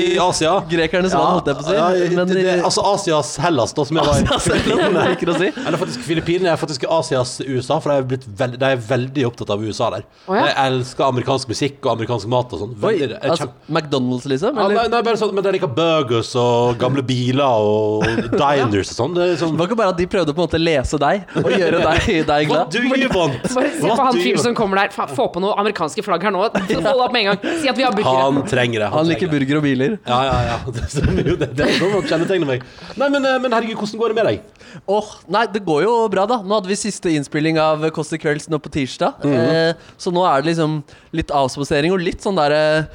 Speaker 3: I Asia.
Speaker 5: Grekernes land, holdt jeg på å si.
Speaker 3: Ja,
Speaker 5: Men
Speaker 3: det, det, altså Asias Hellas, da, som jeg var i.
Speaker 5: Det liker å si.
Speaker 3: Eller faktisk Filippinene er faktisk Asias USA, for de er, blitt veld, de er veldig opptatt av USA der.
Speaker 4: Oh, ja.
Speaker 3: De elsker amerikansk musikk og amerikansk mat og sånn. Det
Speaker 5: altså, McDonald's, liksom?
Speaker 3: ja, nei, nei, bare sånn, men de liker burgers og gamle biler og [laughs] diners og sånn. Det er sånn
Speaker 5: Det var ikke bare at de prøvde å på en måte lese deg og gjøre deg, deg
Speaker 3: What
Speaker 5: glad.
Speaker 3: do you want?
Speaker 4: Bare se på han fyren som kommer der. Få på noe amerikanske flagg her nå. Hold opp med en gang. Si at vi har burgere.
Speaker 3: Han trenger det.
Speaker 5: Han liker
Speaker 3: det.
Speaker 5: burger og biler.
Speaker 3: Ja, ja, ja. Det jo. Det, det er sånn han kjennetegner meg. Nei, men, eh, men herregud, hvordan går det med deg?
Speaker 5: Åh, Nei, det går jo bra, da. Nå hadde vi siste innspilling av Kåss til kvelds nå på tirsdag. eh, så nå er det liksom litt avspasering og litt sånn derre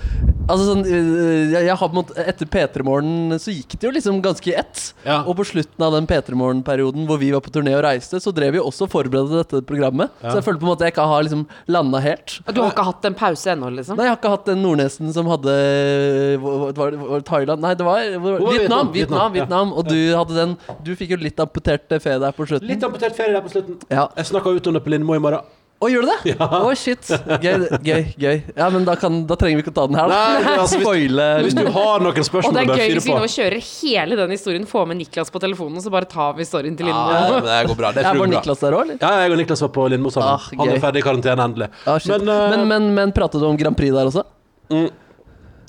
Speaker 5: Altså sånn eh, jeg, jeg har på en måte Etter P3morgen så gikk det jo liksom ganske i ett.
Speaker 3: Ja.
Speaker 5: Og på slutten av den P3morgen-perioden hvor vi var på turné og reiste, så drev vi også og forberedte dette programmet. Så jeg føler på en måte jeg ikke har liksom landa helt.
Speaker 4: Du har ikke hatt en pause ennå, liksom?
Speaker 5: Nei, jeg har ikke hatt den Nordnesen som hadde Var var det var Thailand? Nei, det var, Vietnam.
Speaker 3: Vietnam,
Speaker 5: Vietnam. Vietnam Og du hadde den Du fikk jo litt amputert fe der på slutten.
Speaker 3: Litt amputert ferie der på slutten.
Speaker 5: Ja.
Speaker 3: Jeg snakker ut om det på Lindmo i morgen.
Speaker 5: Å, gjør du det? Å, shit. Gøy, gøy. gøy Ja, men da, kan, da trenger vi ikke å ta den her, da.
Speaker 3: Nei, men altså, hvis- Hvis du har noen spørsmål Og
Speaker 4: det er gøy hvis vi nå kjører hele den historien, får med Niklas på telefonen, og så bare tar vi storyen til Lindmo.
Speaker 3: Ja, men det går bra. Det
Speaker 5: Ja,
Speaker 3: tror
Speaker 5: var
Speaker 3: jeg går bra.
Speaker 5: Niklas der òg, eller?
Speaker 3: Ja, jeg og Niklas var på Lindmo sammen.
Speaker 5: Ah,
Speaker 3: Han
Speaker 5: gøy.
Speaker 3: er ferdig i karantene endelig.
Speaker 5: Ah, shit.
Speaker 3: Men,
Speaker 5: men,
Speaker 3: eh,
Speaker 5: men, men, pratet du om Grand Prix der også?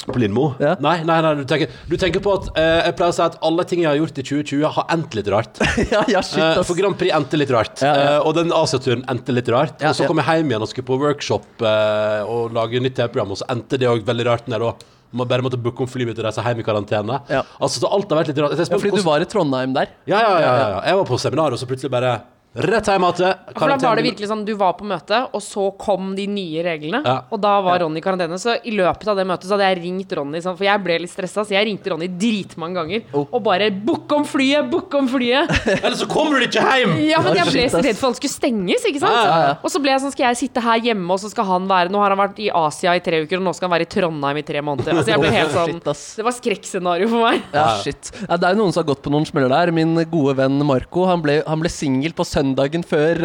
Speaker 3: På Lindmo?
Speaker 5: Ja.
Speaker 3: Nei, nei, nei du, tenker, du tenker på at eh, Jeg pleier å si at alle ting jeg har gjort i 2020, har endt litt rart. [laughs]
Speaker 5: ja, ja, shit,
Speaker 3: Eh, for Grand Prix endte litt rart.
Speaker 5: Ja, ja.
Speaker 3: Eh, og den Asiaturen endte litt rart.
Speaker 5: Ja,
Speaker 3: og så
Speaker 5: ja.
Speaker 3: kom jeg hjem igjen og skulle på workshop eh, og lage nytt TV-program, og så endte det òg veldig rart ned òg. Man bare måtte booke om flyet og reise hjem i karantene.
Speaker 5: Ja.
Speaker 3: Altså, så alt har vært litt rart.
Speaker 5: Ja, fordi du var i Trondheim der.
Speaker 3: ja, ja, ja, ja, ja. Jeg var på seminar, og så plutselig bare rett hjem igjen.
Speaker 4: For da var det virkelig sånn, Du var på møte, og så kom de nye reglene.
Speaker 3: Ja.
Speaker 4: Og da var Ronny i karantene. Så i løpet av det møtet så hadde jeg ringt Ronny, sånn, for jeg ble litt stressa. Så jeg ringte Ronny dritmange ganger
Speaker 5: Oh.
Speaker 4: og bare 'Book om flyet! Book om flyet!' [laughs]
Speaker 3: Eller så kommer du ikke hjem!
Speaker 4: Ja, men jeg ble så redd for han skulle stenges, ikke sant?
Speaker 3: Ja.
Speaker 4: Og så ble jeg sånn, skal jeg sitte her hjemme, og så skal han være Nå har han vært i Asia i tre uker, og nå skal han være i Trondheim i tre måneder. Altså, jeg ble helt sånn
Speaker 5: Shit.
Speaker 4: Det var skrekkscenario for meg.
Speaker 5: Ja, shit. Ja, det er jo noen som har gått på noen smeller der. Min gode venn Marco Han ble, han ble singel på søndagen før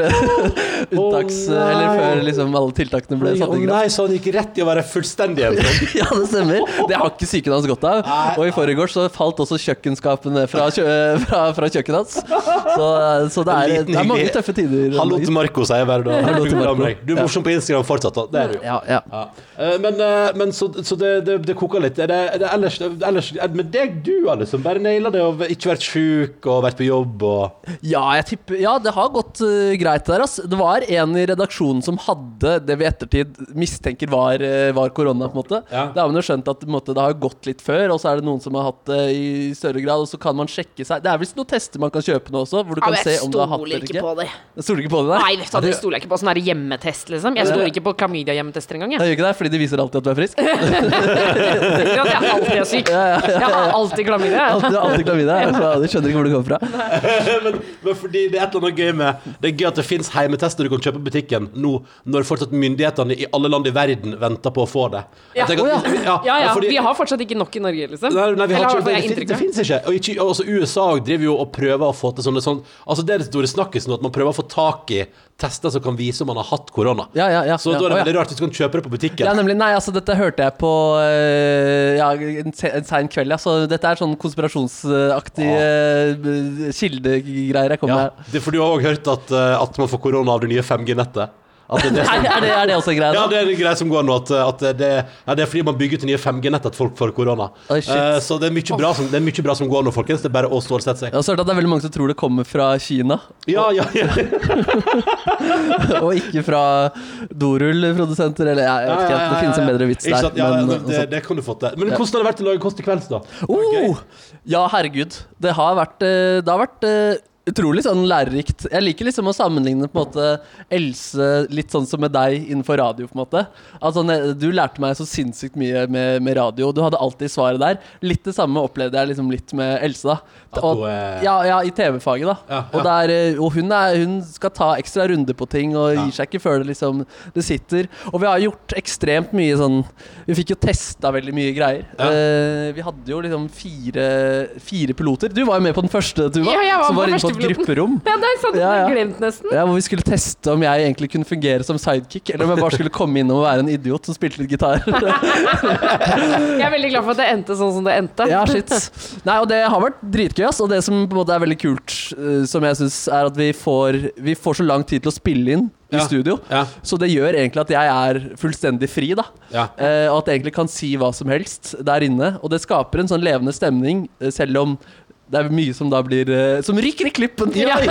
Speaker 5: unntaks...
Speaker 3: Oh,
Speaker 5: eller før liksom alle tiltakene ble satt i kraft.
Speaker 3: nei, så han gikk rett i å være fullstendig ensom. [laughs]
Speaker 5: Ja, det stemmer. Det har ikke psyken hans godt av. Og i forgårs så falt også kjøkkenskapene fra, kjø [laughs] fra, fra kjøkkenet hans. Så, så det, er, det er mange tøffe tider.
Speaker 3: Hallo til Marco, sier jeg
Speaker 5: hver dag.
Speaker 3: Du er bra
Speaker 5: Marco.
Speaker 3: Du morsom på Instagram fortsatt, da. Det er du.
Speaker 5: Ja, ja.
Speaker 3: Ja. Eh, Men, eh, men så, så det, det, det koker litt. Er det, er det ellers, ellers er det med deg du, alle, som bare naila det og ikke vært sjuk og vært på jobb og
Speaker 5: Ja, jeg tipper, ja, det har gått uh, greit der. Ass. Det var en i redaksjonen som hadde det vi ettertid mistenker var, uh, var korona. på en måte
Speaker 3: Ja.
Speaker 5: Da har man jo skjønt at på en måte, det har gått litt før, og så er det noen som har hatt det i større grad. Og så kan man sjekke seg Det er visst noen tester man kan kjøpe nå også, hvor du
Speaker 4: Ja,
Speaker 5: kan
Speaker 4: jeg
Speaker 5: se om du har hatt det eller
Speaker 4: ikke på det.
Speaker 5: Jeg stoler ikke på det,
Speaker 4: Nei, vet du, det stoler jeg ikke på. Sånn hjemmetest, liksom. Jeg stoler ikke på klamydia-hjemmetester engang.
Speaker 5: Jeg
Speaker 4: Jeg.
Speaker 5: gjør ikke det, fordi de viser alltid at du er frisk. [laughs]
Speaker 4: ja, at er alltid er syk. Jeg har alltid klamydia. jeg.
Speaker 5: Alltid, alltid klamydia. [laughs] Så de skjønner ikke hvor det kommer fra. [laughs]
Speaker 3: men, men fordi det er et eller annet gøy med Det er gøy at det fins heimetester du kan kjøpe på butikken nå, når fortsatt myndighetene i alle land i verden venter på å få det.
Speaker 4: Ja.
Speaker 3: tenker at-
Speaker 5: ja.
Speaker 4: Ja, ja.
Speaker 3: fordi-
Speaker 4: Vi har fortsatt ikke nok i Norge, liksom.
Speaker 3: Nei, nei, vi har
Speaker 4: Eller
Speaker 3: ikke, det, det, fins ikke. Og ikke også USA driver jo og prøver å få til sånne sånn Altså Det er det store snakkisen at man prøver å få tak i tester som kan vise om man har hatt korona.
Speaker 5: Ja, ja, ja,
Speaker 3: Så
Speaker 5: ja.
Speaker 3: da er det
Speaker 5: ja.
Speaker 3: veldig rart hvis du kan kjøpe det på butikken.
Speaker 5: Ja, nemlig. Nei, altså dette hørte jeg på eh, ja, en, se, sein kveld, ja. Så dette er sånn konspirasjonsaktige uh, kildegreier jeg kommer
Speaker 3: Ja,
Speaker 5: med.
Speaker 3: det, for du har òg hørt at, eh, at man får korona av det nye 5G-nettet. Det, det, som,
Speaker 5: er det, er det også en greie?
Speaker 3: ja, det er en greie som går nå, at, at det, ja, det er fordi man bygger ut nye 5G-nettet at folk får korona.
Speaker 5: Oh.
Speaker 3: Eh, så det er, mye bra som, det er mye bra som går nå, folkens. Det er bare å stålsette seg.
Speaker 5: Jeg har hørt at det er veldig mange som tror det kommer fra Kina,
Speaker 3: Ja, ja, ja. [laughs]
Speaker 5: og ikke fra dorullprodusenter, eller jeg vet ikke, At det finnes en bedre vits der.
Speaker 3: sant? Ja,
Speaker 5: men,
Speaker 3: det, det,
Speaker 5: altså.
Speaker 3: det kan du få til. Men hvordan har det vært å lage Kåss til kvelds, da?
Speaker 5: Oh, ja, herregud. Det har vært, eh, det har vært eh, utrolig sånn lærerikt. Jeg liker liksom å sammenligne på en måte Else litt sånn som med deg innenfor radio. på en måte Altså Du lærte meg så sinnssykt mye med, med radio. Du hadde alltid svaret der. Litt det samme opplevde jeg liksom litt med Else. da og,
Speaker 3: er-
Speaker 5: ja, ja, i TV-faget, da.
Speaker 3: Ja,
Speaker 5: Og, der, eh, og hun, er, hun skal ta ekstra runder på ting og gir seg ikke før det liksom det sitter. Og vi har gjort ekstremt mye sånn Vi fikk jo testa veldig mye greier.
Speaker 3: Ja.
Speaker 5: Eh, vi hadde jo liksom fire, fire piloter. Du var jo med på den første, Tuva.
Speaker 4: Ja, jeg var på
Speaker 5: var på
Speaker 4: første
Speaker 5: et grupperom. [laughs]
Speaker 4: Ja, det er sant,
Speaker 5: Ja, ja.
Speaker 4: glemt nesten.
Speaker 5: Ja, hvor vi skulle teste om jeg egentlig kunne fungere som sidekick, eller om jeg bare skulle komme innom og være en idiot som spilte litt gitar. [laughs]
Speaker 4: Jeg er veldig glad for at det endte sånn som det endte.
Speaker 5: Ja, shit. Nei, og det har vært dritgøy, ass. Og det som på en måte er veldig kult, eh, som jeg syns, er at vi får, vi får så lang tid til å spille inn i
Speaker 3: Ja.
Speaker 5: studio.
Speaker 3: Ja.
Speaker 5: Så det gjør egentlig at jeg er fullstendig fri, da.
Speaker 3: Ja.
Speaker 5: Eh, og at jeg egentlig kan si hva som helst der inne. Og det skaper en sånn levende stemning, eh, selv om det er mye som da blir eh, Som ryker i klippen.
Speaker 4: Ja. [laughs]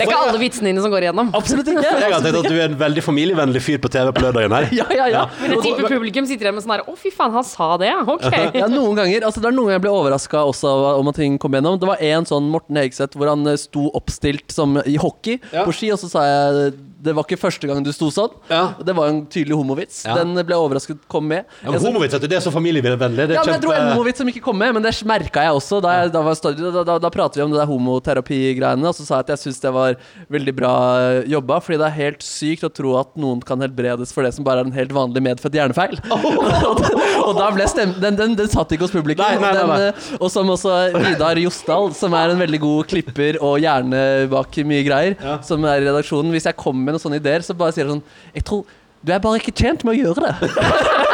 Speaker 4: Det er ikke alle vitsene dine som går igjennom.
Speaker 5: Absolutt ikke. [laughs]
Speaker 1: Jeg har tenkt at du er en veldig familievennlig fyr på TV på lørdagen her. [laughs]
Speaker 5: Ja, ja, ja.
Speaker 4: Men jeg tipper publikum sitter igjen med sånn her Å, fy faen, han sa det, ja. Ok.
Speaker 5: Ja, noen ganger, altså Det er noen ganger jeg blir overraska også om at ting kom gjennom. Det var en sånn Morten Hegseth hvor han eh, sto oppstilt som i hockey
Speaker 3: Ja.
Speaker 5: på ski, og så sa jeg det var ikke første gang du sto sånn.
Speaker 3: Ja.
Speaker 5: Det var en tydelig homovits.
Speaker 3: Ja.
Speaker 5: Den ble jeg overrasket kom med.
Speaker 1: Ja, men Homovits, vet det er så familievennlig.
Speaker 5: Ja,
Speaker 1: er
Speaker 5: men jeg tror en homovits som ikke kom med, men det merka jeg også. Da, jeg, da, var større, da, da, pratet vi om det der homoterapi-greiene, og så sa jeg at jeg syns det var veldig bra eh, jobba, fordi det er helt sykt å tro at noen kan helbredes for det som bare er en helt vanlig medfødt hjernefeil. [laughs] [laughs] og, og da ble stem... Den, den, den satt ikke hos publikum.
Speaker 1: Nei, nei, nei.
Speaker 5: Den, eh, og som også Vidar Josdal, som er en veldig god klipper og hjerne bak mye greier, som er i redaksjonen. Hvis jeg kommer med noen sånne ideer, så bare sier jeg sånn Jeg tror du er bare ikke tjent med å gjøre det. Den- [laughs]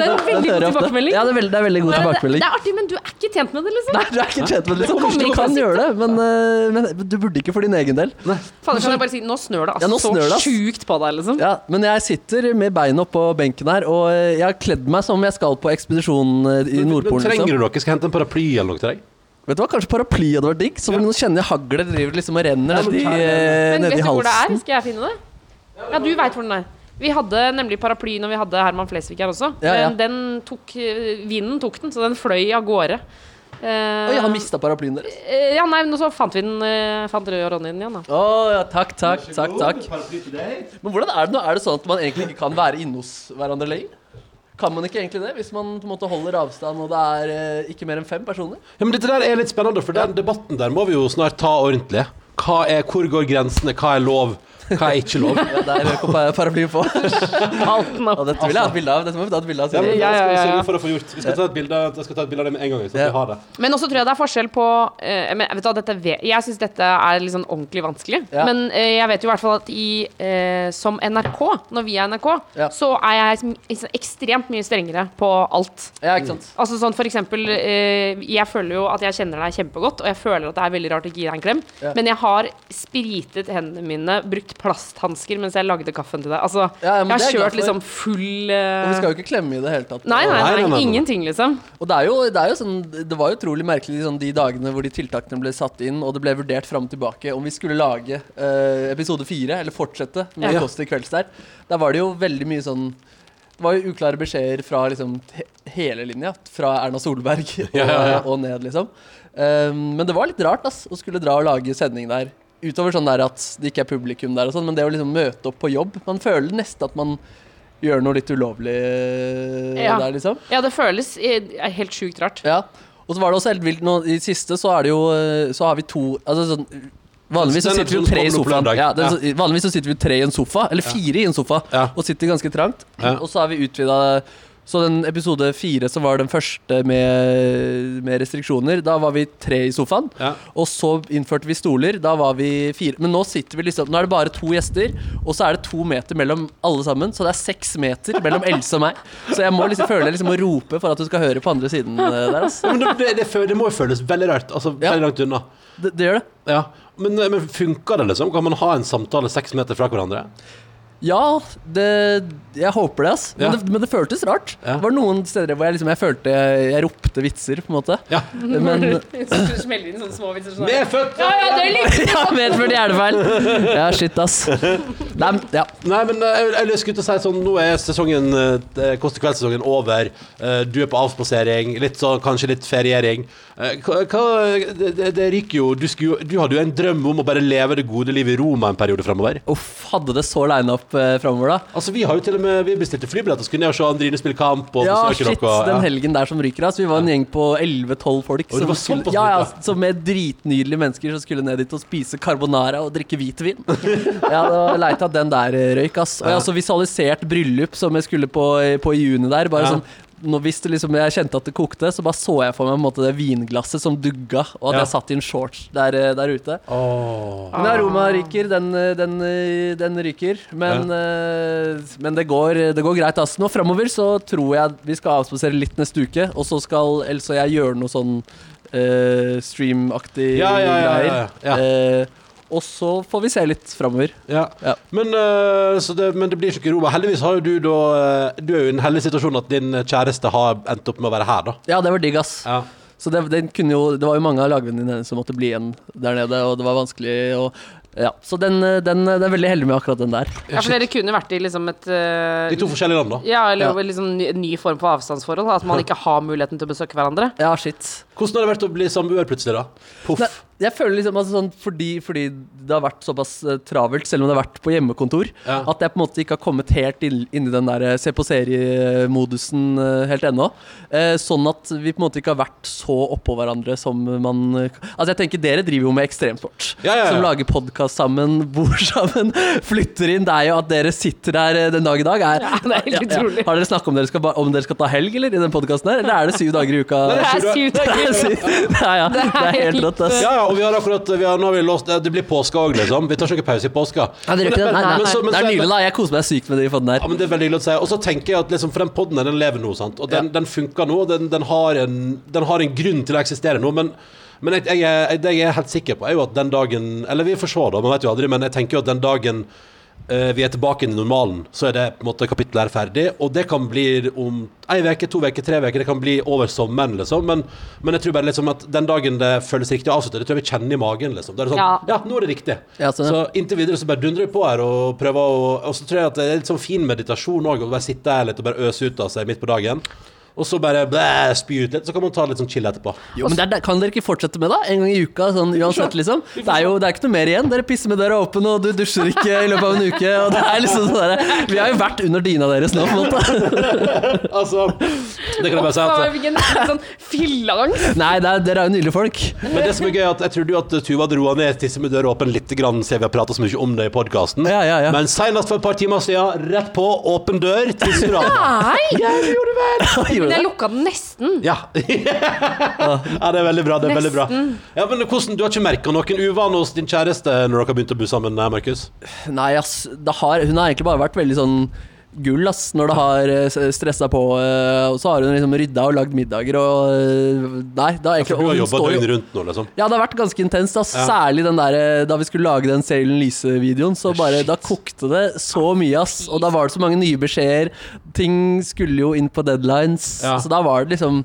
Speaker 4: Det er en veldig god tilbakemelding.
Speaker 5: Ja, det er veldig, det er veldig god tilbakemelding.
Speaker 4: det er artig, men du er ikke tjent med det, liksom.
Speaker 5: Nei, du er ikke tjent med det. Liksom. Du kan gjøre det, men, øh, men du burde ikke for din egen del.
Speaker 4: Fader, kan jeg bare si Nå snør det
Speaker 5: Ja, nå
Speaker 4: altså
Speaker 5: snør det,
Speaker 4: så sjukt på deg, liksom.
Speaker 5: Ja, men jeg sitter med beina oppå benken her, og øh, jeg har kledd meg som jeg skal på ekspedisjon øh, i Nordpolen.
Speaker 3: Trenger
Speaker 5: Liksom.
Speaker 3: du noe? Skal jeg hente en paraply eller noe til deg?
Speaker 5: Vet du hva, Kanskje paraply hadde vært digg? Så nå kjenner jeg haglet driver liksom og renner
Speaker 3: Ja,
Speaker 5: nedi,
Speaker 3: den.
Speaker 5: øh,
Speaker 4: Men vet du hvor det er? Skal jeg finne det? Ja, du veit hvor den er. Vi hadde nemlig paraply når vi hadde Herman Flesvig her også.
Speaker 5: Ja, ja.
Speaker 4: Den tok eh, Vinden tok den, så den fløy av gårde. Uh,
Speaker 5: Oi, jeg har mista paraplyen deres.
Speaker 4: Uh, Ja, nei, men så fant vi den uh, Fant Rød og Ronny den igjen, da.
Speaker 5: Oh, ja, takk, takk, takk. takk Men hvordan er det nå? Er det sånn at man egentlig ikke kan være inne hos hverandre lenger? Kan man ikke egentlig det, hvis man på en måte holder avstand og det er eh, ikke mer enn fem personer?
Speaker 3: Ja, men Dette der er litt spennende, for den debatten der må vi jo snart ta ordentlig. Hva er, hvor går grensene? Hva er lov? Hva er ikke lov? [laughs]
Speaker 5: Ja, der røk opp paraplyen på. [laughs]
Speaker 4: Halten
Speaker 5: Og dette vil jeg ha et bilde av. Dette må vi ta et bilde av.
Speaker 3: Ja, men
Speaker 4: Ja,
Speaker 3: vi
Speaker 4: ja, ja, ja.
Speaker 3: sørge for å få gjort. Vi skal ta et bilde, jeg skal ta et bilde av det med en gang. Så
Speaker 5: Ja.
Speaker 3: vi har det.
Speaker 4: Men også tror jeg det er forskjell på eh, men, vet du, dette Jeg syns dette er litt sånn ordentlig vanskelig.
Speaker 5: Ja.
Speaker 4: Men eh, jeg vet jo i hvert fall at i, eh, som NRK, når vi er NRK,
Speaker 5: Ja.
Speaker 4: så er jeg liksom ekstremt mye strengere på alt.
Speaker 5: Ja, ikke sant.
Speaker 4: Altså sånn for eksempel eh, Jeg føler jo at jeg kjenner deg kjempegodt, og jeg føler at det er veldig rart å ikke gi deg en klem,
Speaker 5: Ja.
Speaker 4: men jeg har spritet hendene mine, brukt plasthansker mens jeg lagde kaffen til deg. Altså,
Speaker 5: Ja,
Speaker 4: jeg har kjørt liksom full uh...
Speaker 5: Og vi skal jo ikke klemme i det hele tatt.
Speaker 4: Nei, nei,
Speaker 3: Nei,
Speaker 4: nei,
Speaker 3: nei, nei, nei.
Speaker 4: ingenting, liksom.
Speaker 5: Og det er jo, det er jo sånn Det var jo utrolig merkelig liksom, de dagene hvor de tiltakene ble satt inn, og det ble vurdert fram og tilbake om vi skulle lage uh, episode fire, eller fortsette med
Speaker 4: Ja.
Speaker 5: Kåss til kvelds der. Da var det jo veldig mye sånn Det var jo uklare beskjeder fra liksom he hele linja. Fra Erna Solberg og, [laughs]
Speaker 3: Ja, ja, ja. [laughs]
Speaker 5: og ned, liksom. Um, men det var litt rart ass, å skulle dra og lage sending der. Utover sånn der at det ikke er publikum der og sånn, men det å liksom møte opp på jobb Man føler nesten at man gjør noe litt ulovlig eh,
Speaker 4: Ja.
Speaker 5: der, liksom.
Speaker 4: Ja, det føles helt sjukt rart.
Speaker 5: Ja. Og så var det også helt vilt nå I siste så er det jo eh, Så har vi to Altså sånn Vanligvis så sitter vi tre i sofaen. Ja, den,
Speaker 3: Ja.
Speaker 5: Vanligvis så sitter vi tre i en sofa, eller fire i en sofa,
Speaker 3: Ja.
Speaker 5: og sitter ganske trangt.
Speaker 3: Ja.
Speaker 5: Og så har vi utvida Så den episode fire, som var den første med, med restriksjoner, da var vi tre i sofaen.
Speaker 3: Ja.
Speaker 5: Og så innførte vi stoler. Da var vi fire. Men nå sitter vi liksom Nå er det bare to gjester, og så er det to meter mellom alle sammen. Så det er seks meter mellom Else og meg. Så jeg må liksom føle jeg liksom må rope for at du skal høre på andre siden eh, der. Altså.
Speaker 3: Ja, men det, det, det, må jo føles veldig rart. Altså
Speaker 5: Ja.
Speaker 3: veldig langt unna.
Speaker 5: Det, det gjør det.
Speaker 3: Ja. Men, men funker det, liksom? Kan man ha en samtale seks meter fra hverandre?
Speaker 5: Ja, det, jeg håper det, ass. Men,
Speaker 3: Ja.
Speaker 5: det, men det føltes rart.
Speaker 3: Ja.
Speaker 5: Det var noen steder hvor jeg liksom Jeg følte jeg, jeg ropte vitser, på en måte.
Speaker 3: Ja.
Speaker 5: Men [laughs]
Speaker 4: Så smeller inn sånne små vitser sånn.
Speaker 3: Vi er født
Speaker 4: Ja, ja, det er litt [laughs]
Speaker 5: Ja, medført hjernefeil. Ja, shit, ass. Nei, ja.
Speaker 3: Nei, men eh, jeg, jeg skulle til å si sånn Nå er sesongen eh, Kåss til kveld-sesongen over. Eh, Du er på avspasering. Litt sånn, kanskje litt feriering. Eh, Hva, det, det, ryker jo du, skulle, du hadde jo en drøm om å bare leve det gode livet i Roma en periode framover.
Speaker 5: Uff, hadde det så line up eh, framover, da?
Speaker 3: Altså, vi har jo til og med Vi bestilte flybilletter og skulle ned og se Andrine spille kamp og
Speaker 5: Ja,
Speaker 3: besøke
Speaker 5: shit,
Speaker 3: dere.
Speaker 5: den
Speaker 3: ja.
Speaker 5: helgen der som ryker av. Så vi var en gjeng på 11-12 folk.
Speaker 3: det var
Speaker 5: skulle, ja, ja, som med dritnydelige mennesker som skulle ned dit og spise carbonara og drikke hvitvin. [laughs] Ja, det var leit at den der eh, røyk, ass. Og jeg har også visualisert bryllup som jeg skulle på, på i juni der. Bare
Speaker 3: Ja.
Speaker 5: sånn nå, hvis det liksom, jeg kjente at det kokte, så bare så jeg for meg på en måte, det vinglasset som dugga, og at
Speaker 3: Ja.
Speaker 5: jeg satt i en shorts der, eh, der ute.
Speaker 3: Åh.
Speaker 5: Men aroma ryker, den, eh, den, eh, den ryker. Men, eh, men det, går, det går greit. Altså. Nå framover så tror jeg vi skal avspasere litt neste uke, og så skal Else og jeg gjøre noe sånn uh, streamaktig
Speaker 3: Ja, ja, ja, ja,
Speaker 5: greier.
Speaker 3: ja.
Speaker 5: Eh, og så får vi se litt framover.
Speaker 3: Ja.
Speaker 5: Ja.
Speaker 3: Men, øh, det, men det blir ikke Roma. Heldigvis har jo du da øh, Du er jo i en heldig situasjon at din kjæreste har endt opp med å være her, da.
Speaker 5: Ja, det var digg, ass.
Speaker 3: Ja.
Speaker 5: Så det, den kunne jo, det var jo mange av lagvennene hennes som måtte bli igjen der nede, og det var vanskelig. Og, ja. Så den, eh, den, den er veldig heldig med akkurat den der.
Speaker 4: Ja, for dere kunne vært i liksom et uh,
Speaker 3: De to forskjellige land, da.
Speaker 4: Ja, eller
Speaker 5: Ja.
Speaker 4: liksom ny, ny form for avstandsforhold. At man [laughs] ikke har muligheten til å besøke hverandre.
Speaker 5: Ja, shit.
Speaker 3: Hvordan har det vært å bli samboer plutselig, da? Poff.
Speaker 5: Nei, jeg føler liksom altså sånn fordi, fordi det har vært såpass eh, travelt, selv om det har vært på hjemmekontor,
Speaker 3: Ja.
Speaker 5: at jeg på en måte ikke har kommet helt inn, inn i den der eh, se på serie-modusen eh, helt ennå. Eh, sånn at vi på en måte ikke har vært så oppå hverandre som man Altså jeg tenker Dere driver jo med ekstremsport.
Speaker 3: Ja, ja, ja.
Speaker 5: Som lager podkast sammen, [laughs] bor sammen, flytter inn. Det er jo at dere sitter der den dag i dag. Er,
Speaker 4: Ja, det er helt utrolig.
Speaker 5: Har dere snakket om om dere skal ta helg, eller? I den podkasten her? Eller er det syv dager i uka?
Speaker 4: Det er syv dager.
Speaker 5: Ja, [laughs] ja, det er helt rått, ass.
Speaker 3: Ja, ja, og vi har akkurat vi har, Nå har vi låst Det blir påske òg, liksom. Vi tar ikke pause i påska.
Speaker 5: Ja, det, men. Nei, nei,
Speaker 3: Men så- men
Speaker 5: det er nydelig, da. Jeg koser meg sykt med det i podden her.
Speaker 3: Ja, men Det er veldig hyggelig å si. Og så tenker jeg at liksom, for den podden der, den lever nå, sant. Og den, den funker nå. Den, den, har en, den har en grunn til å eksistere nå. Men, men jeg, jeg, er- det jeg er helt sikker på, er jo at den dagen Eller vi får se, da, man vet jo aldri. Men jeg tenker jo at den dagen vi er tilbake i normalen, så er det på en måte kapittelet er ferdig. Og det kan bli om ei uke, to uker, tre uker. Det kan bli over sommeren, liksom. Men, men jeg tror bare liksom at den dagen det føles riktig å avslutte, det tror jeg vi kjenner i magen, liksom. Det er sånn
Speaker 4: Ja.
Speaker 3: Ja, nå er det riktig.
Speaker 5: Ja, så,
Speaker 3: så inntil videre så bare dundrer vi på her og prøver å Og så tror jeg at det er litt sånn fin meditasjon òg, å bare sitte her litt og bare øse ut av seg midt på dagen. Og så bare blæ, spy ut litt, så kan man ta litt sånn chill etterpå.
Speaker 5: Jo, men det er, Kan dere ikke fortsette med det? En gang i uka, sånn uansett, liksom? Det er jo det er ikke noe mer igjen. Dere pisser med døra åpen, og du dusjer ikke i løpet av en uke. Og det er liksom sånn der, Vi har jo vært under dyna deres nå, på en måte. [laughs]
Speaker 3: Altså, det kan jeg bare si at
Speaker 4: jeg fikk en sånn fylleangst.
Speaker 5: Nei, det er, dere er jo nydelige folk.
Speaker 3: Men det som er gøy, at jeg trodde jo at Tuva dro ned tisse med døra åpen litt, grann, siden vi har prata så mye om det i podkasten.
Speaker 5: Ja, ja, ja.
Speaker 3: Men seinest for et par timer siden, rett på, åpen dør, tisser du av.
Speaker 4: Nei!
Speaker 3: gjorde du vel? [laughs]
Speaker 4: Men jeg
Speaker 5: det?
Speaker 4: lukka den nesten.
Speaker 3: Ja. [laughs] ja, det er veldig bra. det er veldig bra Ja, men hvordan, Du har ikke merka noen uvane hos din kjæreste når dere har begynt å bo sammen, Markus?
Speaker 5: Nei, ass. Det har, hun har egentlig bare vært veldig sånn gull, ass, når det har eh, stressa på. eh, Og så har hun liksom rydda og lagd middager og eh, Nei, da egentlig
Speaker 3: ja, du har jobba døgnet rundt nå, liksom?
Speaker 5: Ja, det har vært ganske intenst. ass
Speaker 3: Ja.
Speaker 5: Særlig den der, da vi skulle lage den Sailen Lise-videoen. Så bare, Da kokte det så mye, ass. Og da var det så mange nye beskjeder. Ting skulle jo inn på deadlines.
Speaker 3: Ja.
Speaker 5: Så da var det liksom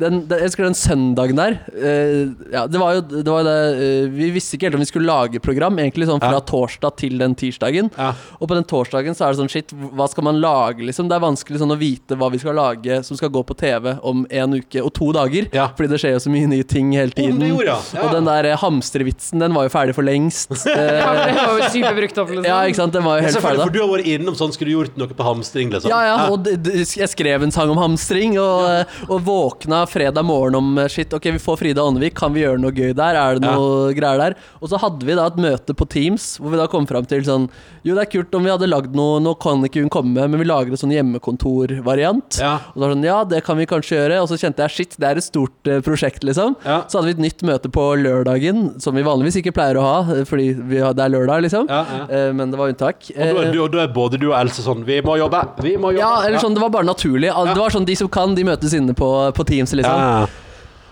Speaker 5: den, den, jeg husker den søndagen der eh, ja, Det var jo det, var det eh, Vi visste ikke helt om vi skulle lage program, egentlig sånn fra
Speaker 3: Ja.
Speaker 5: torsdag til den tirsdagen.
Speaker 3: Ja.
Speaker 5: Og på den torsdagen så er det sånn shit, hva skal man lage, liksom? Det er vanskelig sånn å vite hva vi skal lage som skal gå på TV om en uke og to dager.
Speaker 3: Ja.
Speaker 5: Fordi det skjer jo så mye nye ting hele tiden.
Speaker 3: det gjorde.
Speaker 5: Og den der eh, hamstervitsen, den var jo ferdig for lengst. [laughs] Eh,
Speaker 4: Ja, det var jo superbrukt opp, liksom.
Speaker 5: ja, ikke sant? Den var jo helt ferdig da.
Speaker 3: for du har vært innom sånn Skulle du gjort noe på hamstring, liksom?
Speaker 5: Ja, ja, og d- d- jeg skrev en sang om hamstring, og, og våkna fredag morgen om eh, shit, ok, vi får Frida Åndevik, kan vi gjøre noe gøy der? Er det noe greier der? Og så hadde vi da et møte på Teams, hvor vi da kom fram til sånn Jo, det er kult om vi hadde lagd noe, nå kan ikke hun komme, men vi lager en sånn hjemmekontorvariant.
Speaker 3: Ja.
Speaker 5: Og så var det sånn, ja, det kan vi kanskje gjøre. Og så kjente jeg shit, det er et stort uh, prosjekt, liksom.
Speaker 3: Ja.
Speaker 5: Så hadde vi et nytt møte på lørdagen, som vi vanligvis ikke pleier å ha, eh, fordi vi har, det er lørdag, liksom.
Speaker 3: Ja, ja.
Speaker 5: Eh, Men det var unntak.
Speaker 3: Og da og da er både du og Else sånn Vi må jobbe! Vi må jobbe!
Speaker 5: ja, eller sånn, det var bare naturlig. Det var sånn De som kan, de møtes inne på, på Teams, liksom.
Speaker 3: Ja.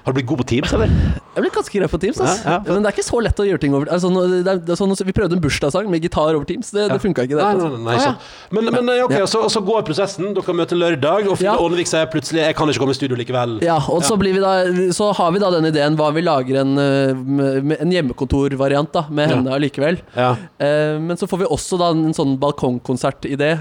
Speaker 3: Har du blitt god på Teams, eller?
Speaker 5: Jeg ble ganske grei på Teams. Ass.
Speaker 3: Ja, ja.
Speaker 5: Men det er ikke så lett å gjøre ting over altså, det er, det er sånn, Vi prøvde en bursdagssang med gitar over Teams. Det, det funka ikke. Det,
Speaker 3: Nei,
Speaker 5: altså.
Speaker 3: nei, nei, nei, sant. Men, men ok,
Speaker 5: Ja.
Speaker 3: så, så går prosessen. Dere møter lørdag, og
Speaker 5: Ja.
Speaker 3: Ånevik sier plutselig 'jeg kan ikke komme i studio likevel'.
Speaker 5: Ja, og så, blir vi da, så har vi da den ideen hva vi lager en, eh, en hjemmekontorvariant da, med
Speaker 3: Ja.
Speaker 5: henne allikevel.
Speaker 3: Ja.
Speaker 5: Eh, men så får vi også da en sånn balkongkonsertidé,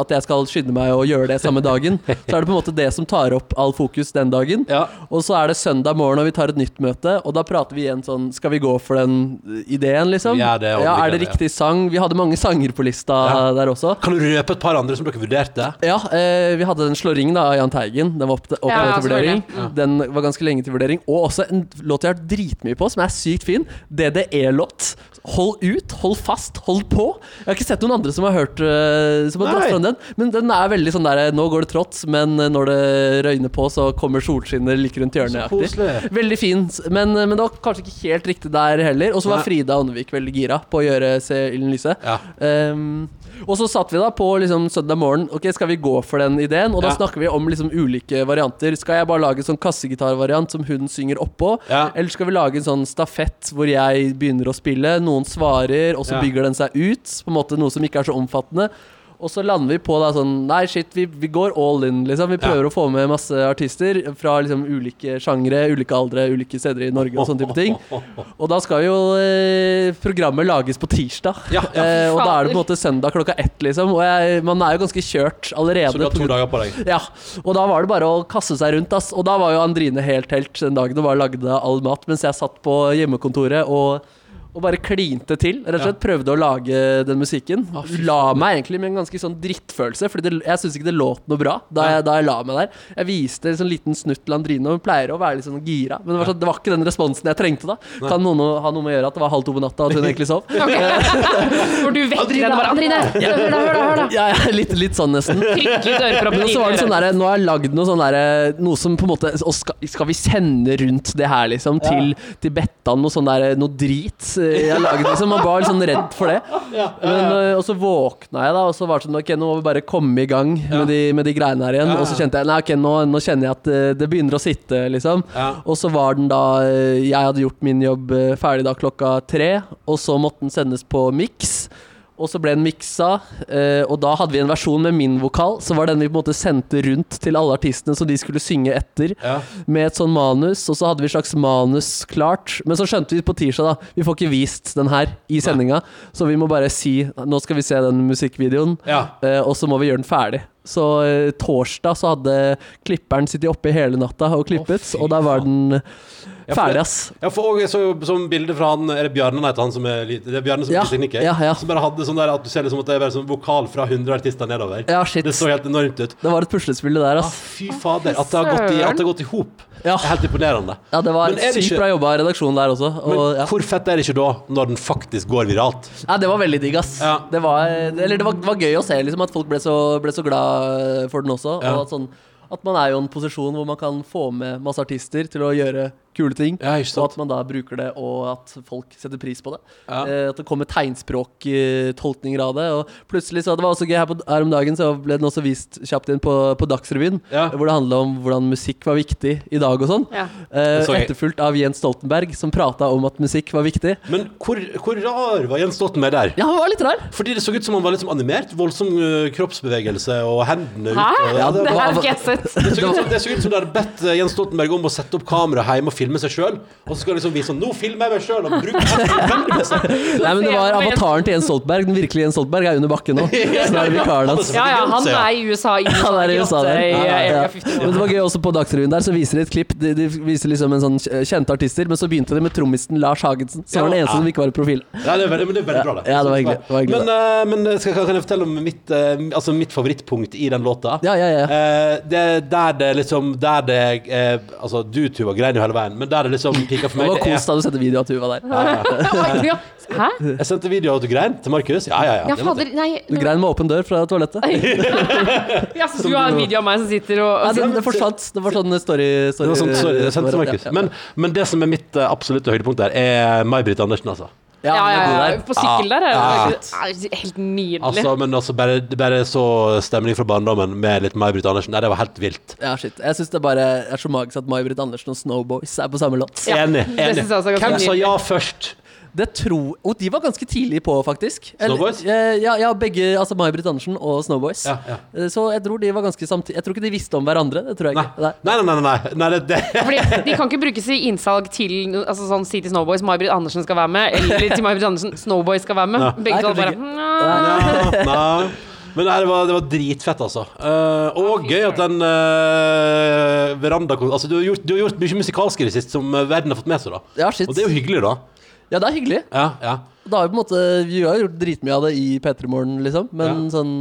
Speaker 5: at jeg skal skynde meg å gjøre det samme dagen. [laughs] Så er det på en måte det som tar opp all fokus den dagen.
Speaker 3: Ja.
Speaker 5: Og så er det søndag morgen, og vi tar et nytt møte, og da prater vi igjen sånn Skal vi gå for den ideen, liksom?
Speaker 3: Ja, det er
Speaker 5: ja, er det
Speaker 3: ja.
Speaker 5: riktig sang? Vi hadde mange sanger på lista
Speaker 3: Ja.
Speaker 5: der også.
Speaker 3: Kan du røpe et par andre som dere vurderte?
Speaker 5: Ja, eh, vi hadde den Slå ring da, av Jahn Teigen. Den var opp, opp
Speaker 4: Ja,
Speaker 5: til vurdering. Den var ganske lenge til vurdering. Og også en låt jeg har hørt dritmye på, som er sykt fin. DDE-låt. Hold ut, hold fast, hold på. Jeg har ikke sett noen andre som har hørt eh, Som har dratt fram den. Men den er veldig sånn der Nå går det trått, men når det røyner på, så kommer solskinner like rundt hjørnet.
Speaker 3: Koselig.
Speaker 5: Veldig fin, men, men det var kanskje ikke helt riktig der heller. Og så var. Frida Åndevik veldig gira på å gjøre Se ilden lyse.
Speaker 3: Ja.
Speaker 5: Um, og så satt vi da på liksom søndag morgen Ok, skal vi gå for den ideen? Og da
Speaker 3: Ja.
Speaker 5: snakker vi om liksom ulike varianter. Skal jeg bare lage en sånn kassegitarvariant som hun synger oppå?
Speaker 3: Ja.
Speaker 5: Eller skal vi lage en sånn stafett hvor jeg begynner å spille, noen svarer, og så bygger den seg ut? På en måte Noe som ikke er så omfattende. Og så lander vi på da sånn Nei, shit, vi, vi går all in, liksom. Vi prøver å få med masse artister fra liksom ulike sjangre, ulike aldre, ulike steder i Norge og sånne type ting. Og da skal jo eh, programmet lages på tirsdag.
Speaker 3: Ja, ja.
Speaker 5: Eh, og da er det på en måte søndag klokka ett, liksom. Og jeg, man er jo ganske kjørt allerede.
Speaker 3: Så du har to dager på deg.
Speaker 5: ja, og da var det bare å kaste seg rundt. Ass. Og da var jo Andrine helt helt den dagen og bare lagde all mat, mens jeg satt på hjemmekontoret og, og bare klinte til. Rett og slett prøvde å lage den musikken. la meg egentlig med en ganske sånn drittfølelse, Fordi det, jeg syns ikke det låt noe bra da jeg, da jeg la meg der. Jeg viste en sånn liten snutt til Andrine, og hun pleier å være litt sånn gira. Men det var, sånn, det var ikke den responsen jeg trengte da. Kan noen ha noe med å gjøre at det var halv to på natta, og at hun [laughs] egentlig sov?
Speaker 4: Hvor [laughs] du vekker henne bare Andrine! Hør da, hør da, hør da! [laughs]
Speaker 5: Ja, ja, litt, litt sånn nesten.
Speaker 4: Trykk litt øreproppen
Speaker 5: så var det sånn der, Nå har jeg lagd noe sånn der, Noe som på en måte og skal, skal vi sende rundt det her, liksom? Til, til Bettan? Noe sånn der Noe drit eh, jeg laget, liksom. Man var litt sånn redd for det. [laughs] Men, eh, og så våkna jeg, da, og så var det sånn Ok, nå må vi bare komme i gang med, de, med de greiene her igjen. Og så kjente jeg Nei, ok, nå, nå kjenner jeg at eh, det begynner å sitte, liksom. Og så var den da eh, Jeg hadde gjort min jobb eh, ferdig da klokka tre, og så måtte den sendes på miks. Og så ble den miksa, eh, og da hadde vi en versjon med min vokal. Så var den vi på en måte sendte rundt til alle artistene som de skulle synge etter.
Speaker 3: Ja.
Speaker 5: Med et sånn manus, og så hadde vi et slags manus klart. Men så skjønte vi på tirsdag da Vi får ikke vist den her i sendinga, så vi må bare si Nå skal vi se den musikkvideoen,
Speaker 3: Ja.
Speaker 5: eh, og så må vi gjøre den ferdig. Så eh, torsdag så hadde klipperen sittet oppe hele natta og klippet,
Speaker 3: fy
Speaker 5: og da var den ferdig, ass.
Speaker 3: Ja, for også, så, sånn bilde fra han Er det Bjarne han heter han som er lite- Det er Bjarne som
Speaker 5: Ja,
Speaker 3: er tekniker?
Speaker 5: ja, ja.
Speaker 3: Som bare hadde sånn der at du ser liksom at det er bare sånn vokal fra 100 artister nedover.
Speaker 5: Ja, shit.
Speaker 3: Det så helt enormt ut.
Speaker 5: Det var et puslespill det der,
Speaker 3: Ah,
Speaker 5: ass.
Speaker 3: fy fader. At det har gått i, at det har gått i hop.
Speaker 5: Ja.
Speaker 3: er helt imponerende.
Speaker 5: Ja, det var sykt
Speaker 3: ikke-
Speaker 5: bra jobba av redaksjonen der også.
Speaker 3: Men
Speaker 5: ja.
Speaker 3: hvor fett er det ikke da, når den faktisk går viralt?
Speaker 5: Ja, det var veldig digg, ass.
Speaker 3: Ja.
Speaker 5: Det, var, eller det, var, det var gøy å se liksom, at folk ble så, ble så glad for den også. Og at, sånn, at man er jo i en posisjon hvor man kan få med masse artister til å gjøre kule ting.
Speaker 3: Ja, ikke sant?
Speaker 5: og at man da bruker det, og at folk setter pris på det.
Speaker 3: Ja.
Speaker 5: Eh, at det kommer tegnspråktolkninger av det. Og plutselig så Det var også gøy her, på, her om dagen, så ble den også vist kjapt inn på, på Dagsrevyen.
Speaker 3: Ja.
Speaker 5: Hvor det handla om hvordan musikk var viktig i dag og sånn.
Speaker 4: Ja.
Speaker 5: Eh, etterfulgt av Jens Stoltenberg, som prata om at musikk var viktig.
Speaker 3: Men hvor, hvor rar var Jens Stoltenberg der?
Speaker 5: Ja, han var litt rar.
Speaker 3: Fordi det så ut som han var litt som animert. Voldsom øh, kroppsbevegelse og hendene
Speaker 4: Hæ?
Speaker 3: ut. Og,
Speaker 5: Ja,
Speaker 3: det,
Speaker 4: Det
Speaker 3: det, så ut som, [laughs] det så ut som de hadde bedt øh, Jens Stoltenberg om å sette opp kamera hjemme og filme seg sjøl. Og så skal han liksom vise sånn Nå filmer jeg meg sjøl! Og bruker veldig [laughs] masse.
Speaker 5: Nei, men det var avataren til Jens Stoltenberg. Den virkelige Jens Stoltenberg er under bakken nå. [laughs] Så det er vikaren hans.
Speaker 4: Ja, ja, han er i USA i [laughs]
Speaker 5: Han er i USA der.
Speaker 4: i,
Speaker 5: Ja, Men det var gøy også på Dagsrevyen der, så viser de et klipp. De, de viser liksom en sånn kjente artister, men så begynte de med trommisen Lars Hagensen, som var den eneste
Speaker 3: Ja.
Speaker 5: som ikke var i profil.
Speaker 3: Ja, det er veldig, men det er veldig bra, det.
Speaker 5: Ja, det var hyggelig. Det var hyggelig,
Speaker 3: men øh, men skal, kan jeg fortelle om mitt, øh, altså mitt favorittpunkt i den låta?
Speaker 5: Ja, ja, ja.
Speaker 3: Eh, det er der det liksom Der det eh, Altså, du, Tuva, grein jo hele veien, men der det liksom pika for meg det var
Speaker 5: kos da du sendte video av Tuva der.
Speaker 4: Ja. [laughs] Hæ?
Speaker 3: Jeg sendte video av at du grein til Markus. Ja, ja, ja.
Speaker 4: Fader, nei
Speaker 5: Du grein med åpen dør fra toalettet. [laughs]
Speaker 4: ja, så Du har en video av meg som sitter og, og
Speaker 5: det, det forsvant. Det var sånn story...
Speaker 3: Det var sånn, sorry, jeg sendte til Markus. Men, men det som er mitt eh, absolutte høydepunkt der, er May-Britt Andersen, altså.
Speaker 4: Ja, ja, ja. På sykkel der er
Speaker 3: Ja.
Speaker 4: det helt nydelig.
Speaker 3: Altså, men altså, bare, bare så stemning fra barndommen med litt May-Britt Andersen. Nei, det var helt vilt.
Speaker 5: Ja, shit. Jeg syns det bare er så magisk at May-Britt Andersen og Snowboys er på samme låt.
Speaker 4: Ja,
Speaker 3: enig. enig. Hvem sa ja først?
Speaker 5: Det tror Og de var ganske tidlig på, faktisk.
Speaker 3: Snowboys?
Speaker 5: Ja, ja begge. Altså May-Britt Andersen og Snowboys.
Speaker 3: Ja, ja.
Speaker 5: Eh, Så jeg tror de var ganske samtidig Jeg tror ikke de visste om hverandre. Det tror jeg
Speaker 3: Nei,
Speaker 5: ikke. Nei.
Speaker 3: nei, nei. nei, nei. nei det, det.
Speaker 4: Fordi De kan ikke brukes i innsalg til altså sånn City Snowboys, May-Britt Andersen skal være med, eller til May-Britt Andersen, Snowboys skal være med.
Speaker 3: Ja.
Speaker 4: Begge
Speaker 5: Nei,
Speaker 4: bare.
Speaker 3: Nei. Men det, var, det var dritfett, altså. Uh, og gøy at den uh, veranda Altså, du har, gjort, du har gjort mye musikalsk i det siste som verden har fått med seg, da.
Speaker 5: Ja.
Speaker 3: Og det er jo hyggelig, da.
Speaker 5: Ja, det er hyggelig.
Speaker 3: Ja, ja.
Speaker 5: Da har vi på en måte Vi har gjort dritmye av det i P3 Morgen, liksom. Men sånn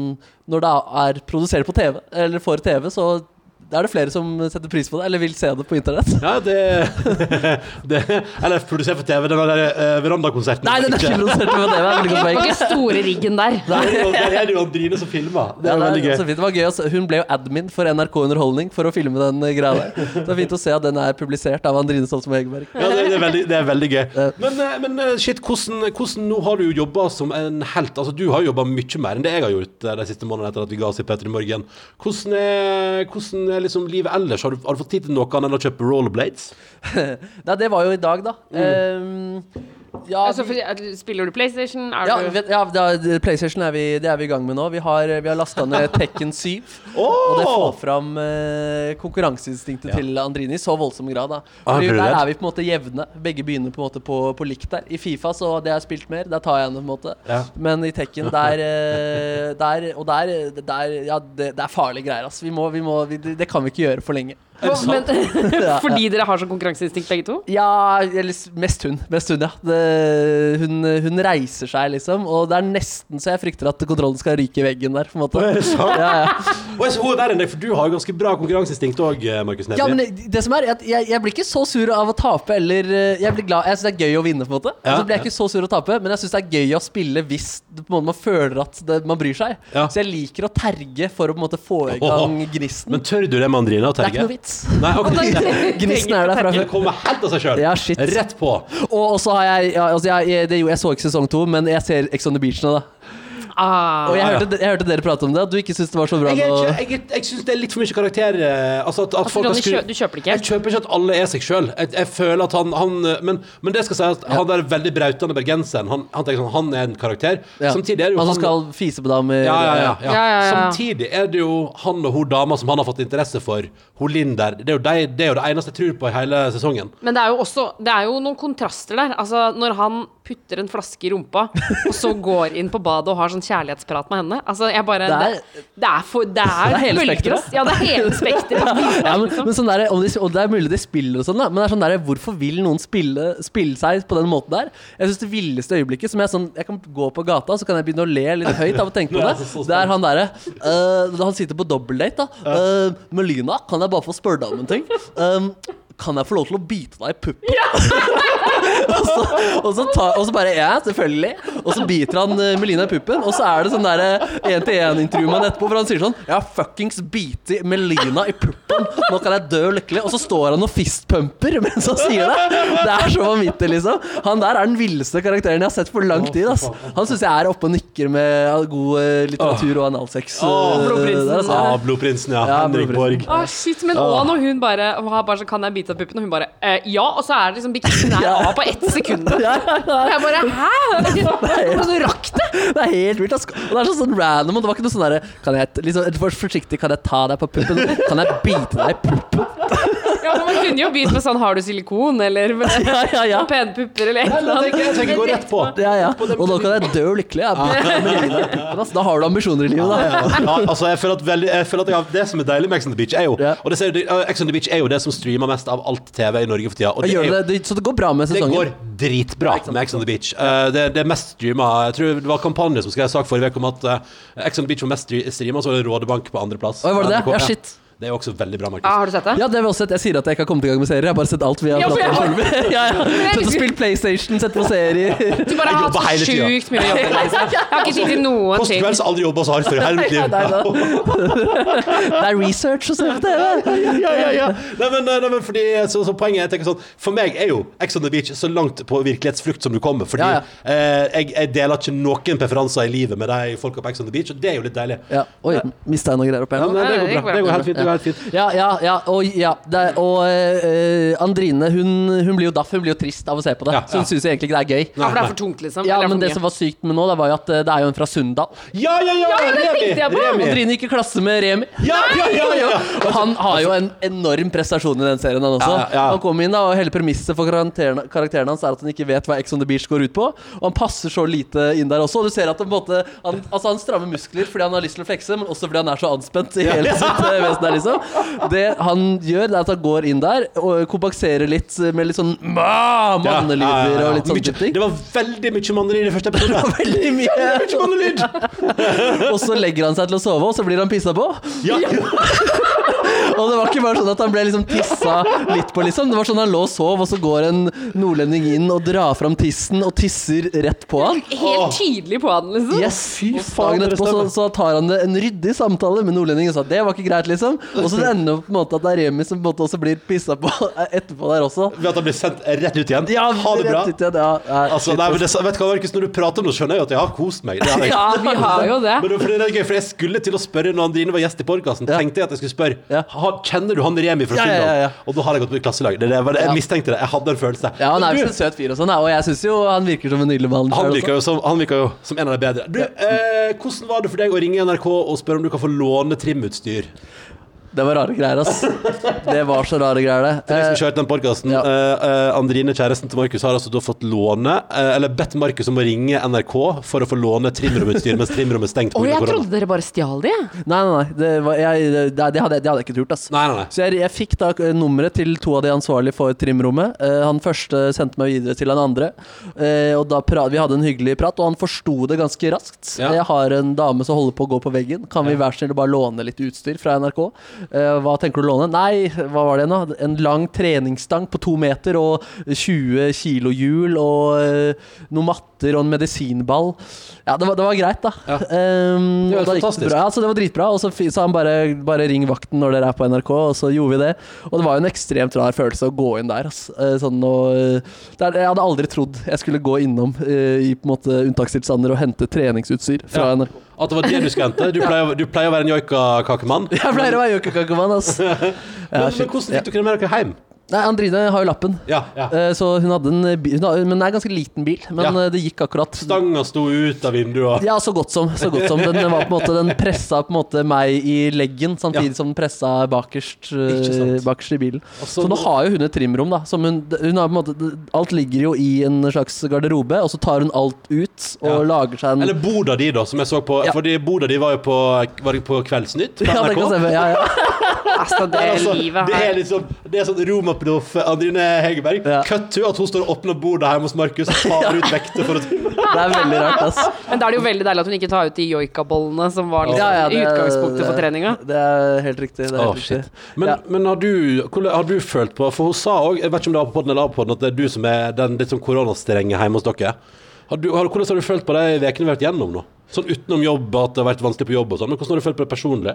Speaker 5: når det er produsert på TV, eller for TV, så er det flere som setter pris på det, eller vil se det på internett.
Speaker 3: Ja, det, [laughs] det Eller produsert for TV, den der uh, verandakonserten.
Speaker 5: Nei, den er ikke produsert på TV. Det er
Speaker 4: ikke store riggen der.
Speaker 3: Der der er det jo Andrine som filmer. Det er
Speaker 5: det,
Speaker 3: veldig gøy.
Speaker 5: det var gøy også. Hun ble jo admin for NRK Underholdning for å filme den eh, greia der. Så det er fint å se at den er publisert av Andrine Stoltenberg Hegerberg.
Speaker 3: Ja, det, det, er veldig, det er veldig gøy. Men, eh, men eh, shit, hvordan, hvordan Nå har du jo jobba som en helt. Altså, du har jo jobba mye mer enn det jeg har gjort de siste månedene etter at vi ga oss i Petter i morgen. Hvordan er, hvordan er liksom livet ellers? Har du, har du fått tid til noe annet enn å kjøpe rollerblades? [laughs]
Speaker 5: Nei, det var jo i dag, da. Um, ja,
Speaker 4: Altså, for, spiller du PlayStation? Er
Speaker 5: ja,
Speaker 4: du
Speaker 5: vet, ja da, PlayStation er vi, det er vi i gang med nå. Vi har, vi har lasta ned [laughs] Tekken 7. Og det får fram eh, konkurranseinstinktet til Andrini i så voldsom grad. Da.
Speaker 3: Ah,
Speaker 5: der er vi på en måte jevne. Begge begynner på en måte på, på likt der. I Fifa så det har jeg spilt mer, der tar jeg henne på en måte.
Speaker 3: Ja.
Speaker 5: Men i Tekken, [laughs] der, eh, der Og der, der Ja, det, det er farlige greier, altså. Vi må, vi må, vi, det kan vi ikke gjøre for lenge.
Speaker 4: Men, [laughs] [laughs] Fordi dere har så konkurranseinstinkt begge to?
Speaker 5: Ja, eller mest hun. Mest hun, ja. Det, hun, hun reiser seg, liksom. Og det er nesten så jeg frykter at kontrollen skal ryke i veggen der. på en måte
Speaker 3: Er det sant?
Speaker 5: Ja, ja.
Speaker 3: Og jeg så hun er verre enn deg, for du har jo ganske bra konkurranseinstinkt òg, Markus Neby.
Speaker 5: ja, men det, som er, at jeg, jeg blir ikke så sur av å tape, eller eh, Jeg blir glad Jeg syns det er gøy å vinne, på en måte.
Speaker 3: Ja,
Speaker 5: så blir jeg ikke så sur å tape, men jeg syns det er gøy å spille hvis på en måte, man føler at det, man bryr seg.
Speaker 3: Ja.
Speaker 5: Så jeg liker å terge for å på en måte få i gang gnisten.
Speaker 3: Men tør du det Mandrina? Å terge?
Speaker 5: det er ikke noe vits.
Speaker 3: Nei, okay. [laughs]
Speaker 5: Gnisten er der fra før.
Speaker 3: kommer helt av seg sjøl.
Speaker 5: Ja, shit.
Speaker 3: Rett på.
Speaker 5: Og så har jeg ja, altså jeg, jeg, det, jo, jeg så ikke sesong to, men jeg ser Ex on the Beach nå, da.
Speaker 4: Ah.
Speaker 5: Og jeg hørte, jeg hørte dere prate om det, at du ikke syntes det var så bra
Speaker 3: Jeg, jeg, jeg, jeg syns det er litt for mye karakter eh, Altså at, at
Speaker 4: Altså,
Speaker 3: folk har skru-
Speaker 4: du kjøper det ikke
Speaker 3: Jeg kjøper ikke at alle er seg sjøl. Jeg, jeg føler at han, han Men, men det skal sies, han der veldig brautende bergenseren, han, han tenker sånn Han er en karakter.
Speaker 5: Ja.
Speaker 3: Samtidig er det jo
Speaker 5: Han som skal fise på damer.
Speaker 3: ja, ja, ja, ja.
Speaker 4: Ja, ja, ja.
Speaker 3: Samtidig er det jo han og hun dama som han har fått interesse for, hun Linn der. Det er, jo de, det er jo det eneste jeg tror på i hele sesongen.
Speaker 4: Men det er jo også Det er jo noen kontraster der. Altså, når han putter en flaske i rumpa, og så går inn på badet og har sånn kjærlighetsprat med henne Altså, jeg bare
Speaker 5: Det er-
Speaker 4: det, det er, for, det er,
Speaker 5: Det er hele spekteret.
Speaker 4: Ja, det er hele spekteret. [laughs]
Speaker 5: Ja, men, men sånn der, om de, og det er mulig de spiller og sånn, da, men det er sånn der, hvorfor vil noen spille, spille seg på den måten der? Jeg synes det villeste øyeblikket som jeg sånn Jeg kan gå på gata, så kan jeg begynne å le litt høyt av å tenke på det.
Speaker 3: det
Speaker 5: er han derre uh, Han sitter på dobbeldate, da. Øh, Melina, kan jeg bare få spørre deg om en ting? Um, kan jeg få lov til å bite deg i puppen? [laughs] og, så, og, så ta, og så bare Ja, selvfølgelig. Og så biter han uh, Melina i puppen, og så er det sånn der én-til-én-intervju med han etterpå, for han sier sånn Jeg har fuckings bitt Melina i puppen, nå kan jeg dø lykkelig. Og så står han og fistpumper mens han sier det. Det er så vanvittig, liksom. Han der er den villeste karakteren jeg har sett for lang tid. Ass. Han syns jeg er oppe og nikker med god uh, litteratur og analsex.
Speaker 3: Åh,
Speaker 5: uh,
Speaker 4: Blodprinsen.
Speaker 5: der, altså.
Speaker 3: Ja, Blodprinsen, ja.
Speaker 5: Ja,
Speaker 3: Henrik Borg.
Speaker 4: Å, shit, men òg når hun bare har bare så Kan jeg bite av puppen? Og hun bare eh, Ja, og så er det liksom bikinien nær av på ett sekund. [laughs] Og jeg bare Hæ? [laughs] Hvordan du rakk det?
Speaker 5: Det er helt vilt. Og det er sånn, random. Og det var ikke noe sånn derre Kan jeg liksom, for forsiktig, kan jeg ta deg på puppen? Kan jeg bite deg i puppen?
Speaker 4: Ja, men Man kunne jo begynt med sånn Har du silikon? Eller [laughs]
Speaker 5: Ja, ja, ja. [laughs]
Speaker 4: pene pupper? Eller et eller
Speaker 3: Jeg tenker, jeg tenker gå rett på.
Speaker 5: Ja, ja. Og nå kan jeg dø lykkelig. Ass. Da har du ambisjoner i livet, da.
Speaker 3: Ja, altså jeg føler at, veldig, jeg føler at jeg har, Det som er deilig med Ex on the Beach, er jo
Speaker 5: Ja.
Speaker 3: Og det ser, Ex on the Beach er jo det som streamer mest av alt TV i Norge for tida. Og det,
Speaker 5: Gjør
Speaker 3: jo,
Speaker 5: det, så det går bra med sesongen?
Speaker 3: det går dritbra med Ex on the Beach. Uh, det, det er mest streama Jeg tror det var kampanje som skrev sak forrige uke om at uh, Ex on the Beach var mest stre- streama, så var det Rådebank på andreplass.
Speaker 5: Var det det? Ja, shit.
Speaker 3: Det er jo også veldig bra,
Speaker 4: Ja,
Speaker 3: Markus.
Speaker 4: har du sett det?
Speaker 5: Ja, det har vi også sett. Jeg sier at jeg ikke har kommet i gang med serier. Jeg har bare sett alt vi har
Speaker 4: Ja,
Speaker 5: pratet om. Ja, ja. Sett og spilt PlayStation, sett på serier.
Speaker 4: Du bare har hatt så sjukt mye å jobbe med. Liksom. Jeg har ikke tid til noen ting.
Speaker 3: Kvelds har aldri jobba så hardt før i hele mitt liv. [laughs]
Speaker 5: Det er research å se på TV.
Speaker 3: ja, ja, ja. Nei, men, nei, men fordi, så, så poenget jeg tenker sånn For meg er jo Ex on the Beach så langt på virkelighetsflukt som du kommer. Fordi
Speaker 5: Ja, ja.
Speaker 3: Eh, jeg, jeg deler ikke noen preferanser i livet med de folka på Ex on the Beach, og det er jo litt deilig.
Speaker 5: Ja. Oi, mista jeg noe greier opp her
Speaker 3: Ja, men det, går bra. Det går helt fint. Det fint.
Speaker 5: Ja, ja, ja, og, ja det er, og eh, Andrine hun, hun blir jo daff, hun blir jo trist av å se på det.
Speaker 3: Ja,
Speaker 5: Så hun
Speaker 3: ja.
Speaker 5: syns egentlig ikke det er gøy.
Speaker 4: Ja, for det er for tungt, liksom.
Speaker 5: Ja, Men det som var sykt med nå, det var jo at eh, det er jo en fra Sunndal.
Speaker 3: Ja, ja, ja!
Speaker 4: Ja,
Speaker 3: Remi! Remi.
Speaker 5: Andrine gikk i klasse med Remi.
Speaker 3: Ja, ja, ja, ja, ja. [laughs]
Speaker 5: Og han har jo en enorm prestasjon i den serien, han også.
Speaker 3: Ja, ja.
Speaker 5: Han kommer inn da, og Hele premisset for karakteren, karakteren hans er at han ikke vet hva Ex on the Beach går ut på. Og han passer så lite inn der også. Og du ser at han, på en måte, han, altså han strammer muskler fordi han har lyst til å flekse, men også fordi han er så anspent i hele sitt eh, vesen der, liksom. Det han gjør, er at han går inn der og kompenserer litt med litt sånn ma, mannelyder
Speaker 3: Ja, ja, ja, ja.
Speaker 5: og litt sånne
Speaker 3: Mye-
Speaker 5: ting.
Speaker 3: Det var veldig mye mannelyd i første episode. [laughs]
Speaker 5: Veldig mye.
Speaker 3: Mye mannelyd! [laughs]
Speaker 5: Og så legger han seg til å sove, og så blir han pissa på.
Speaker 3: Ja. [laughs]
Speaker 5: Og det var ikke bare sånn at han ble liksom tissa litt på, liksom. Det var sånn han lå og sov, og så går en nordlending inn og drar fram tissen og tisser rett på han.
Speaker 4: Helt tydelig på han, liksom.
Speaker 5: Yes,
Speaker 3: fy faen,
Speaker 5: etterpå så, så tar han det en ryddig samtale med nordlendingen og sa det var ikke greit, liksom. Og så det ender opp på en måte at det er Remi som på en måte også blir pissa på [laughs] etterpå der også.
Speaker 3: Ved at han blir sendt rett ut igjen.
Speaker 5: Ja,
Speaker 3: ha det bra.
Speaker 5: ut igjen, ja, ja,
Speaker 3: Altså, nei, men det, vet du hva, Markus, Når du prater om det, skjønner jeg jo at jeg har kost meg. Det [laughs] har jeg.
Speaker 4: Ja, vi har jo det.
Speaker 3: Men det, er gøy, for jeg skulle til å spørre når Andrine var gjest i podkasten.
Speaker 5: Ja.
Speaker 3: Tenkte jeg at jeg skulle spørre
Speaker 5: Ja.
Speaker 3: Kjenner du han Remi fra Sunndal?
Speaker 5: ja, ja.
Speaker 3: Og da har jeg gått på klasselag. Det, det, det, jeg mistenkte det. Jeg hadde en følelse.
Speaker 5: Ja, han er jo en søt fyr og sånn, og jeg syns jo han virker som en nydelig mann.
Speaker 3: han virker, jo som, han virker jo som en av de bedre. Du, eh, hvordan var det for deg å ringe NRK og spørre om du kan få låne trimutstyr?
Speaker 5: Det var rare greier, ass. Det var så rare greier, det.
Speaker 3: For de som
Speaker 5: Eh,
Speaker 3: kjørte den podcasten
Speaker 5: ja.
Speaker 3: Uh, eh, Andrine, kjæresten til Markus, har altså da fått låne uh, Eller bedt Markus om å ringe NRK for å få låne trimromutstyr mens trimrommet er stengt. på
Speaker 4: Å,
Speaker 3: grunn
Speaker 4: jeg
Speaker 3: korona.
Speaker 4: trodde dere bare stjal de.
Speaker 5: Nei, nei, nei. Det, var, jeg, det, det, hadde, det hadde jeg ikke turt, ass.
Speaker 3: Nei, nei, nei.
Speaker 5: Så jeg, jeg fikk da nummeret til to av de ansvarlige for trimrommet. Han første sendte meg videre til han andre. Eh, og da prat, Vi hadde en hyggelig prat, og han forsto det ganske raskt.
Speaker 3: Ja.
Speaker 5: Jeg har en dame som holder på å gå på veggen. Kan vi være snill bare låne litt utstyr fra NRK? Eh, hva tenker du å låne? Nei, hva var det nå? En lang treningsstang på to meter og 20 kilo hjul og eh, noen matter og en medisinball. Ja, det var, det var greit, da.
Speaker 3: Ja.
Speaker 5: Um,
Speaker 3: Det var fantastisk.
Speaker 5: bra. Ja, det var dritbra. Og så sa han bare, bare ring vakten når dere er på NRK, og så gjorde vi det. Og det var jo en ekstremt rar følelse å gå inn der. Altså. Sånn, og, der, er- jeg hadde aldri trodd jeg skulle gå innom i på en måte unntakstilstander og hente treningsutstyr fra
Speaker 3: Ja.
Speaker 5: NRK.
Speaker 3: At det var det du skulle hente? Du pleier, du pleier å være en joikakakemann.
Speaker 5: Jeg pleier å være joikakakemann, ass. [laughs] Ja,
Speaker 3: Men, men hvordan fikk dere med dere hjem?
Speaker 5: Nei, Andrine har jo lappen.
Speaker 3: Ja, ja.
Speaker 5: Eh, Så hun hadde en bil, hun hadde, men det er en ganske liten bil. Men
Speaker 3: Ja.
Speaker 5: eh, det gikk akkurat.
Speaker 3: Stanga sto ut av vinduet.
Speaker 5: Ja, så godt som. Så godt som. Den, var på en måte, den pressa på en måte meg i leggen, samtidig
Speaker 3: Ja.
Speaker 5: som den pressa bakerst, eh,
Speaker 3: Ikke sant.
Speaker 5: bakerst i bilen.
Speaker 3: Altså,
Speaker 5: så nå
Speaker 3: nå-
Speaker 5: har jo hun et trimrom, da. Som hun, hun har på en måte, alt ligger jo i en slags garderobe, og så tar hun alt ut og
Speaker 3: Ja.
Speaker 5: lager seg en
Speaker 3: Eller boda di, da, som jeg så på.
Speaker 5: Ja.
Speaker 3: Fordi boda di var jo på, var det på Kveldsnytt på
Speaker 5: ja, det
Speaker 3: NRK.
Speaker 5: kan stemme. Ja, ja. [laughs]
Speaker 4: Altså, det
Speaker 3: Altså,
Speaker 4: livet
Speaker 3: det er
Speaker 4: her.
Speaker 3: liksom Det er sånn Romaproff Andrine Hegerberg.
Speaker 5: Ja.
Speaker 3: Cut to at hun står og åpner bordet hjemme hos Markus og tar ut vekter for å [laughs]
Speaker 5: Det er veldig rart, ass.
Speaker 4: Men da er det jo veldig deilig at hun ikke tar ut de joikabollene som var liksom,
Speaker 5: Ja, ja,
Speaker 4: i
Speaker 5: det
Speaker 4: utgangspunktet for
Speaker 5: det-
Speaker 4: treninga.
Speaker 5: Det er helt riktig. Det er helt
Speaker 3: oh,
Speaker 5: riktig.
Speaker 3: Men,
Speaker 5: Ja.
Speaker 3: men har, du, hvordan har du følt på For hun sa òg, jeg vet ikke om det var på podden eller av podden, at det er du som er den litt sånn koronastrenge hjemme hos dere. Har du, har, hvordan har du følt på de ukene vi har vært gjennom nå? Sånn utenom jobb, at det har vært vanskelig på jobb og sånn. Men hvordan har du følt på det personlig?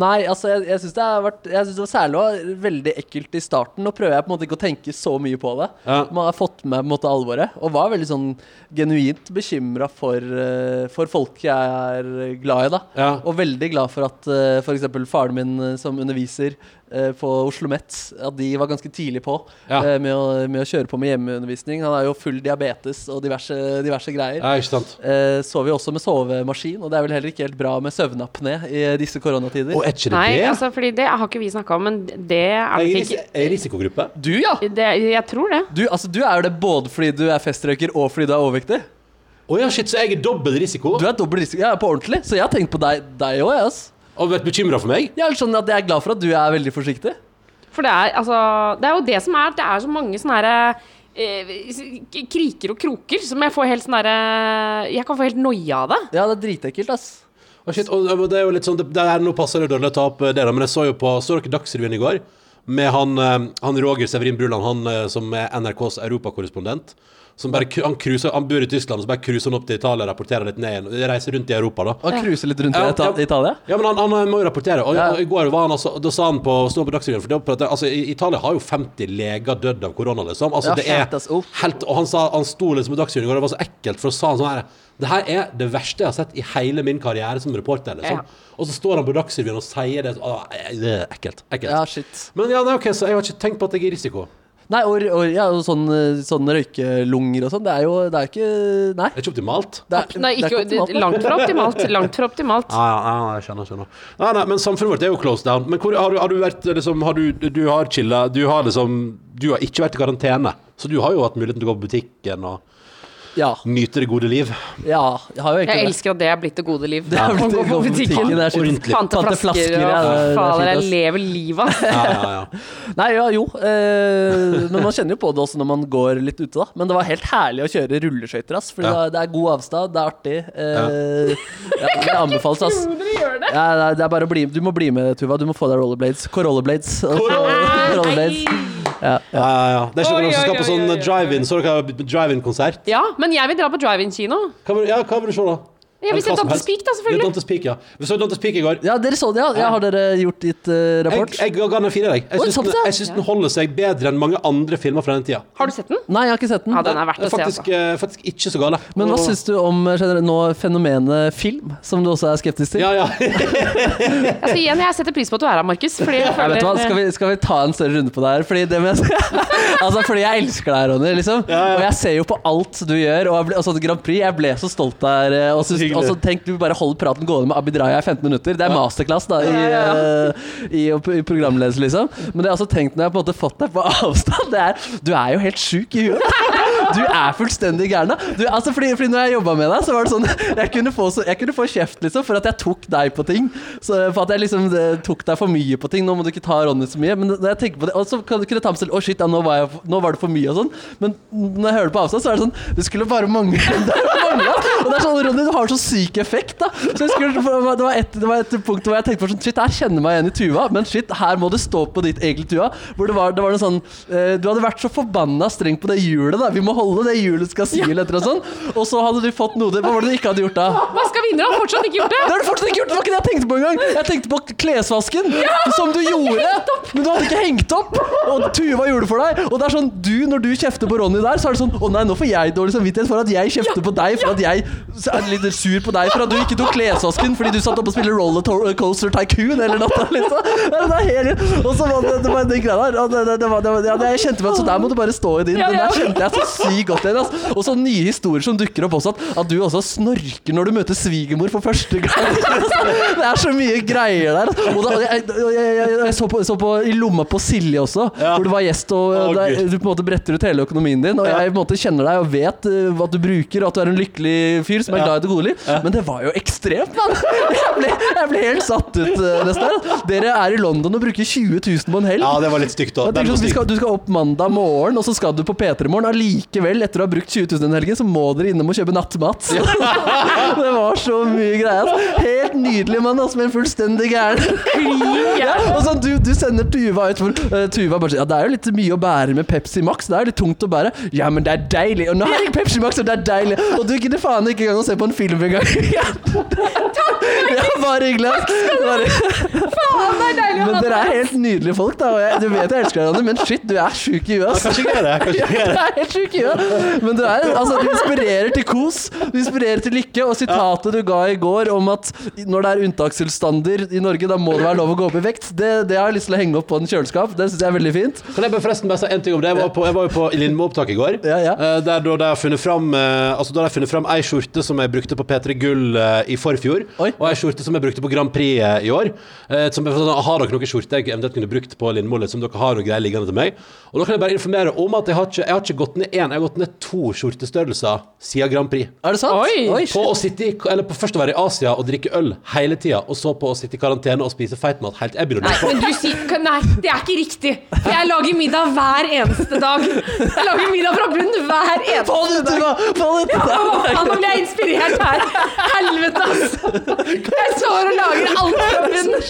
Speaker 5: Nei, altså jeg, jeg syns det har vært Jeg synes det var særlig veldig ekkelt i starten. Nå prøver jeg på en måte ikke å tenke så mye på det.
Speaker 3: Ja.
Speaker 5: Man har fått med på en måte alvoret, og var veldig sånn genuint bekymra for, eh, for folk jeg er glad i, da.
Speaker 3: Ja.
Speaker 5: Og veldig glad for at uh, f.eks. faren min eh, som underviser eh, på Oslo Met, at de var ganske tidlig på
Speaker 3: Ja.
Speaker 5: eh, med, å, med å kjøre på med hjemmeundervisning. Han er jo full diabetes og diverse, diverse greier.
Speaker 3: Ja, ikke sant?
Speaker 5: Eh, sover jo også med sovemaskin, og det er vel heller ikke helt bra med søvnapné i disse koronatider.
Speaker 3: Og er ikke det
Speaker 4: Nei,
Speaker 3: det?
Speaker 4: altså, fordi det har ikke vi snakka om, men det er
Speaker 3: i
Speaker 4: ikke
Speaker 3: er jeg risikogruppe?
Speaker 5: Du, ja!
Speaker 4: det, Jeg tror det.
Speaker 5: Du, altså, du er jo det både fordi du er festrøyker og fordi du er overvektig.
Speaker 3: Å ja, shit, så jeg er dobbel risiko?
Speaker 5: Du er dobbel risiko. Ja, på ordentlig. Så jeg har tenkt på deg òg, jeg, altså.
Speaker 3: Og vært bekymra for meg?
Speaker 5: Jeg er sånn at jeg er glad for at du er veldig forsiktig.
Speaker 4: For det er, altså, det er jo det som er Det er så mange sånne herre kriker og kroker som jeg får helt sånn derre Jeg kan få helt noia av det.
Speaker 5: Ja, det er dritekkelt, ass.
Speaker 3: Oh, shit, og og det er jo litt sånn det, det er, Nå passer det dårlig å ta opp det, da, men jeg så jo på Så dere Dagsrevyen i går? Med han, eh, han Roger Severin Bruland, han eh, som er NRKs europakorrespondent. Som bare, han, cruiser, han bor i Tyskland, så bare cruiser han opp til Italia og rapporterer litt ned igjen. Reiser rundt i Europa, da.
Speaker 5: Og cruiser litt rundt i
Speaker 3: Ja,
Speaker 5: Ita-
Speaker 3: ja.
Speaker 5: Italia?
Speaker 3: Ja, men han, han må jo rapportere. Og
Speaker 5: Ja.
Speaker 3: i går var han altså, da sa han på, Stå på Dagsrevyen for det, at, altså, Italia har jo 50 leger dødd av korona, liksom. Altså, det er helt, og han, sa, han sto liksom på Dagsrevyen i går, og det var så ekkelt, for å sa han sånn her Det her er det verste jeg har sett i hele min karriere som reporter, liksom.
Speaker 4: Ja.
Speaker 3: Og så står han på Dagsrevyen og sier det. Å, det er ekkelt. ekkelt.
Speaker 5: Ja, shit.
Speaker 3: Men ja, nei, ok, så jeg har ikke tenkt på at jeg er i risiko.
Speaker 5: Nei, og, og ja, og sånn, sånn røykelunger og sånn, det er jo Det er ikke Nei.
Speaker 3: Det er ikke optimalt.
Speaker 5: Det er,
Speaker 4: Nei,
Speaker 5: det er
Speaker 4: ikke,
Speaker 5: optimalt,
Speaker 4: langt fra optimalt. Langt fra optimalt.
Speaker 3: Ja, ja, ja, jeg skjønner, skjønner. Nei, nei, men samfunnet vårt er jo closed down. Men hvor, har, du, har du vært liksom Har du, du har chilla Du har liksom Du har ikke vært i karantene. Så du har jo hatt muligheten til å gå på butikken og
Speaker 5: Ja.
Speaker 3: nyter det gode liv.
Speaker 5: ja. Jeg har jo egentlig
Speaker 4: Jeg
Speaker 5: det.
Speaker 4: elsker at det er blitt det gode liv.
Speaker 5: Det er blitt det
Speaker 4: gå på
Speaker 5: gode
Speaker 4: butikken.
Speaker 5: det er Pante
Speaker 4: flasker og
Speaker 5: ja, det er- er
Speaker 4: fader, jeg lever livet.
Speaker 3: Ja, ja, ja. [laughs]
Speaker 5: Nei, ja, jo. Eh, men man kjenner jo på det også når man går litt ute, da. Men det var helt herlig å kjøre rulleskøyter, ass. For
Speaker 3: Ja.
Speaker 5: det, er, god avstand, det er artig. Eh, ja, det anbefales, ass. Ja, det er- bare å bli Du må bli med, Tuva. Du må få deg rollerblades. Corollerblades. rollerblades. Ja,
Speaker 3: ja, ja. Det er ikke noen som skal på sånn drive-in. Så dere drive-in-konsert?
Speaker 4: Ja, men jeg vil dra på drive-in-kino.
Speaker 3: Hva vil, ja, hva vil du se, da?
Speaker 4: Jeg
Speaker 3: vi ser
Speaker 4: Dantes. Peak, da,
Speaker 3: Ja,
Speaker 4: selvfølgelig.
Speaker 3: Dantes Peak, ja. Vi så Dantes Peak i går.
Speaker 5: ja, dere så det, ja? ja har dere gjort ditt uh, rapport?
Speaker 3: Jeg, jeg ga den en fire, jeg. Jeg syns oh,
Speaker 5: den, ja.
Speaker 3: den holder seg bedre enn mange andre filmer fra den tida.
Speaker 4: Har du sett den?
Speaker 5: Nei, jeg har ikke sett den.
Speaker 4: Ja, den er verdt å
Speaker 3: faktisk,
Speaker 4: se, altså.
Speaker 3: eh, faktisk ikke så gal.
Speaker 5: Men hva
Speaker 3: Og-
Speaker 5: syns du om eh, generelt nå fenomenet film, som du også er skeptisk til?
Speaker 3: Ja, ja. [laughs]
Speaker 4: Altså, igjen, jeg setter pris på at du er her, Markus. Fordi jeg
Speaker 5: du hva? Skal vi, skal vi ta en større runde på det her? Fordi det med [laughs] Altså, fordi jeg elsker deg, Ronny. Liksom. Og jeg ser jo på alt du gjør. Og jeg ble, altså, Grand Prix, jeg ble så stolt der. Og så,
Speaker 3: hyggelig.
Speaker 5: og så tenk du bare holder praten gående med Abid Raja i 15 minutter. Det er masterclass da i, eh, i, i programledelse, liksom. Men det jeg har også tenkt når jeg har på en måte fått deg på avstand, det er Du er jo helt sjuk i huet. Du er fullstendig gæren. Altså, fordi, fordi når jeg jobba med deg, så var det sånn Jeg kunne få, så, jeg kunne få kjeft liksom for at jeg tok deg på ting. Så For at jeg liksom det, tok deg for mye på ting. Nå må du ikke ta Ronny så mye. Men når jeg tenker på det Og så kunne jeg ta med selv Å, shit, ja, nå, var jeg, nå var det for mye og sånn. Men når jeg hører på avstand, så er det sånn Det skulle bare mangla. [laughs] Og det er sånn, Ronny, du har så syk effekt, da. Så jeg skulle, det, var et, det var et punkt hvor jeg tenkte på sånn Shit, her kjenner meg igjen i Tuva, men shit, her må det stå på ditt eget Tuva. Hvor det var, det var noe sånn eh, Du hadde vært så forbanna streng på det hjulet, da. Vi må holde det hjulet skal si, eller etter og sånn. Og så hadde du fått noe Hva var det du ikke hadde gjort da?
Speaker 4: Vaska vinduet, har fortsatt ikke gjort det!
Speaker 5: Det har du fortsatt ikke gjort! Det var ikke det jeg tenkte på engang! Jeg tenkte på klesvasken, som du gjorde, men du hadde ikke hengt opp! Og Tuva gjorde for deg. Og det er sånn, du, når du kjefter på Ronny der, så er det sånn Å nei, nå får jeg dårlig samvittighet for at jeg kjefter på deg, for at jeg er litt sur på deg for at du ikke tok klesvasken fordi du satt oppe og spilte Roller Coaster Tycoon eller noe. Liksom. Det er helt, og så var det, det var den greia der. Det, det, det var, det var, ja, jeg kjente meg Så der må du bare stå i din. Den der kjente jeg så sykt godt igjen. Altså. Og så nye historier som dukker opp også. At, at du også snorker når du møter svigermor for første gang. [laughs] det er så mye greier der. Og da, jeg, jeg, jeg, jeg så, på, så på I lomma på Silje også,
Speaker 3: Ja.
Speaker 5: hvor du var gjest. Og
Speaker 3: oh,
Speaker 5: der, du på en måte bretter ut hele økonomien din. Og jeg på en måte kjenner deg og vet uh, hva du bruker, og at du er en lykkelig fyr som er glad i det gode liv. Men det var jo ekstremt, mann! Jeg jeg ble helt satt ut uh, nesten. Dere er i London og bruker 20 000 på en helg.
Speaker 3: ja, det var litt stygt, da.
Speaker 5: Skal, du skal opp mandag morgen, og så skal du på P3 Morgen. Allikevel, etter å ha brukt 20 000 den helgen, så må dere innom og kjøpe nattmat. [laughs] det var så mye greier. Helt nydelig mann, altså, men fullstendig gæren. ja, og sånn, du, du sender Tuva ut for uh, Tuva bare sier ja, det er jo litt mye å bære med Pepsi Max. Det er jo litt tungt å bære. Ja, men det er deilig. Og nå har jeg Pepsi Max, og det er deilig. Og du gidder faen ikke engang å se på en film engang. [laughs] ja, bare hyggelig. Bare,
Speaker 4: Faen, det er deilig å
Speaker 5: men dere er helt nydelige folk, da. Og jeg, du vet jeg elsker Ronny, men shit, du er sjuk i huet. Ja,
Speaker 3: Kanskje ikke det. Kanskje ikke
Speaker 5: Du
Speaker 3: det.
Speaker 5: er helt sjuk i huet. Men du er altså, du inspirerer til kos. Du inspirerer til lykke. Og sitatet du ga i går om at når det er unntakstilstander i Norge, da må det være lov å gå opp i vekt, det, det har jeg lyst til å henge opp på en kjøleskap. Det syns jeg er veldig fint.
Speaker 3: Kan jeg bare forresten bare si en ting om det? Jeg var, på, jeg var jo på Lindmo-opptak i går.
Speaker 5: Ja, ja.
Speaker 3: eh, Der da de har funnet fram eh, Altså da de har funnet fram ei skjorte som jeg brukte på P3 Gull eh, i forfjor,
Speaker 5: Oi.
Speaker 3: og ei skjorte som jeg brukte på Grand Prix i år. Som jeg sånn, har dere noen skjorter jeg eventuelt kunne brukt på Lindmo, som dere har noe greier liggende til meg? Og da kan jeg bare informere om at jeg har ikke, jeg har ikke gått ned én, jeg har gått ned to skjortestørrelser siden Grand Prix.
Speaker 5: Er det sant?
Speaker 4: Oi.
Speaker 5: Oi
Speaker 3: På å sitte i, eller på først å være i Asia og drikke øl hele tida, og så på å sitte i karantene og spise feitmat helt Jeg begynner å
Speaker 4: Nei,
Speaker 3: lure på
Speaker 4: men du sier Nei, det er ikke riktig. For jeg lager middag hver eneste dag. Jeg lager middag fra bunn hver eneste
Speaker 5: det
Speaker 4: dag.
Speaker 5: Det ut!
Speaker 4: Å, faen, nå blir jeg inspirert her. Helvete, altså. Jeg står og lager alt fra bunnen.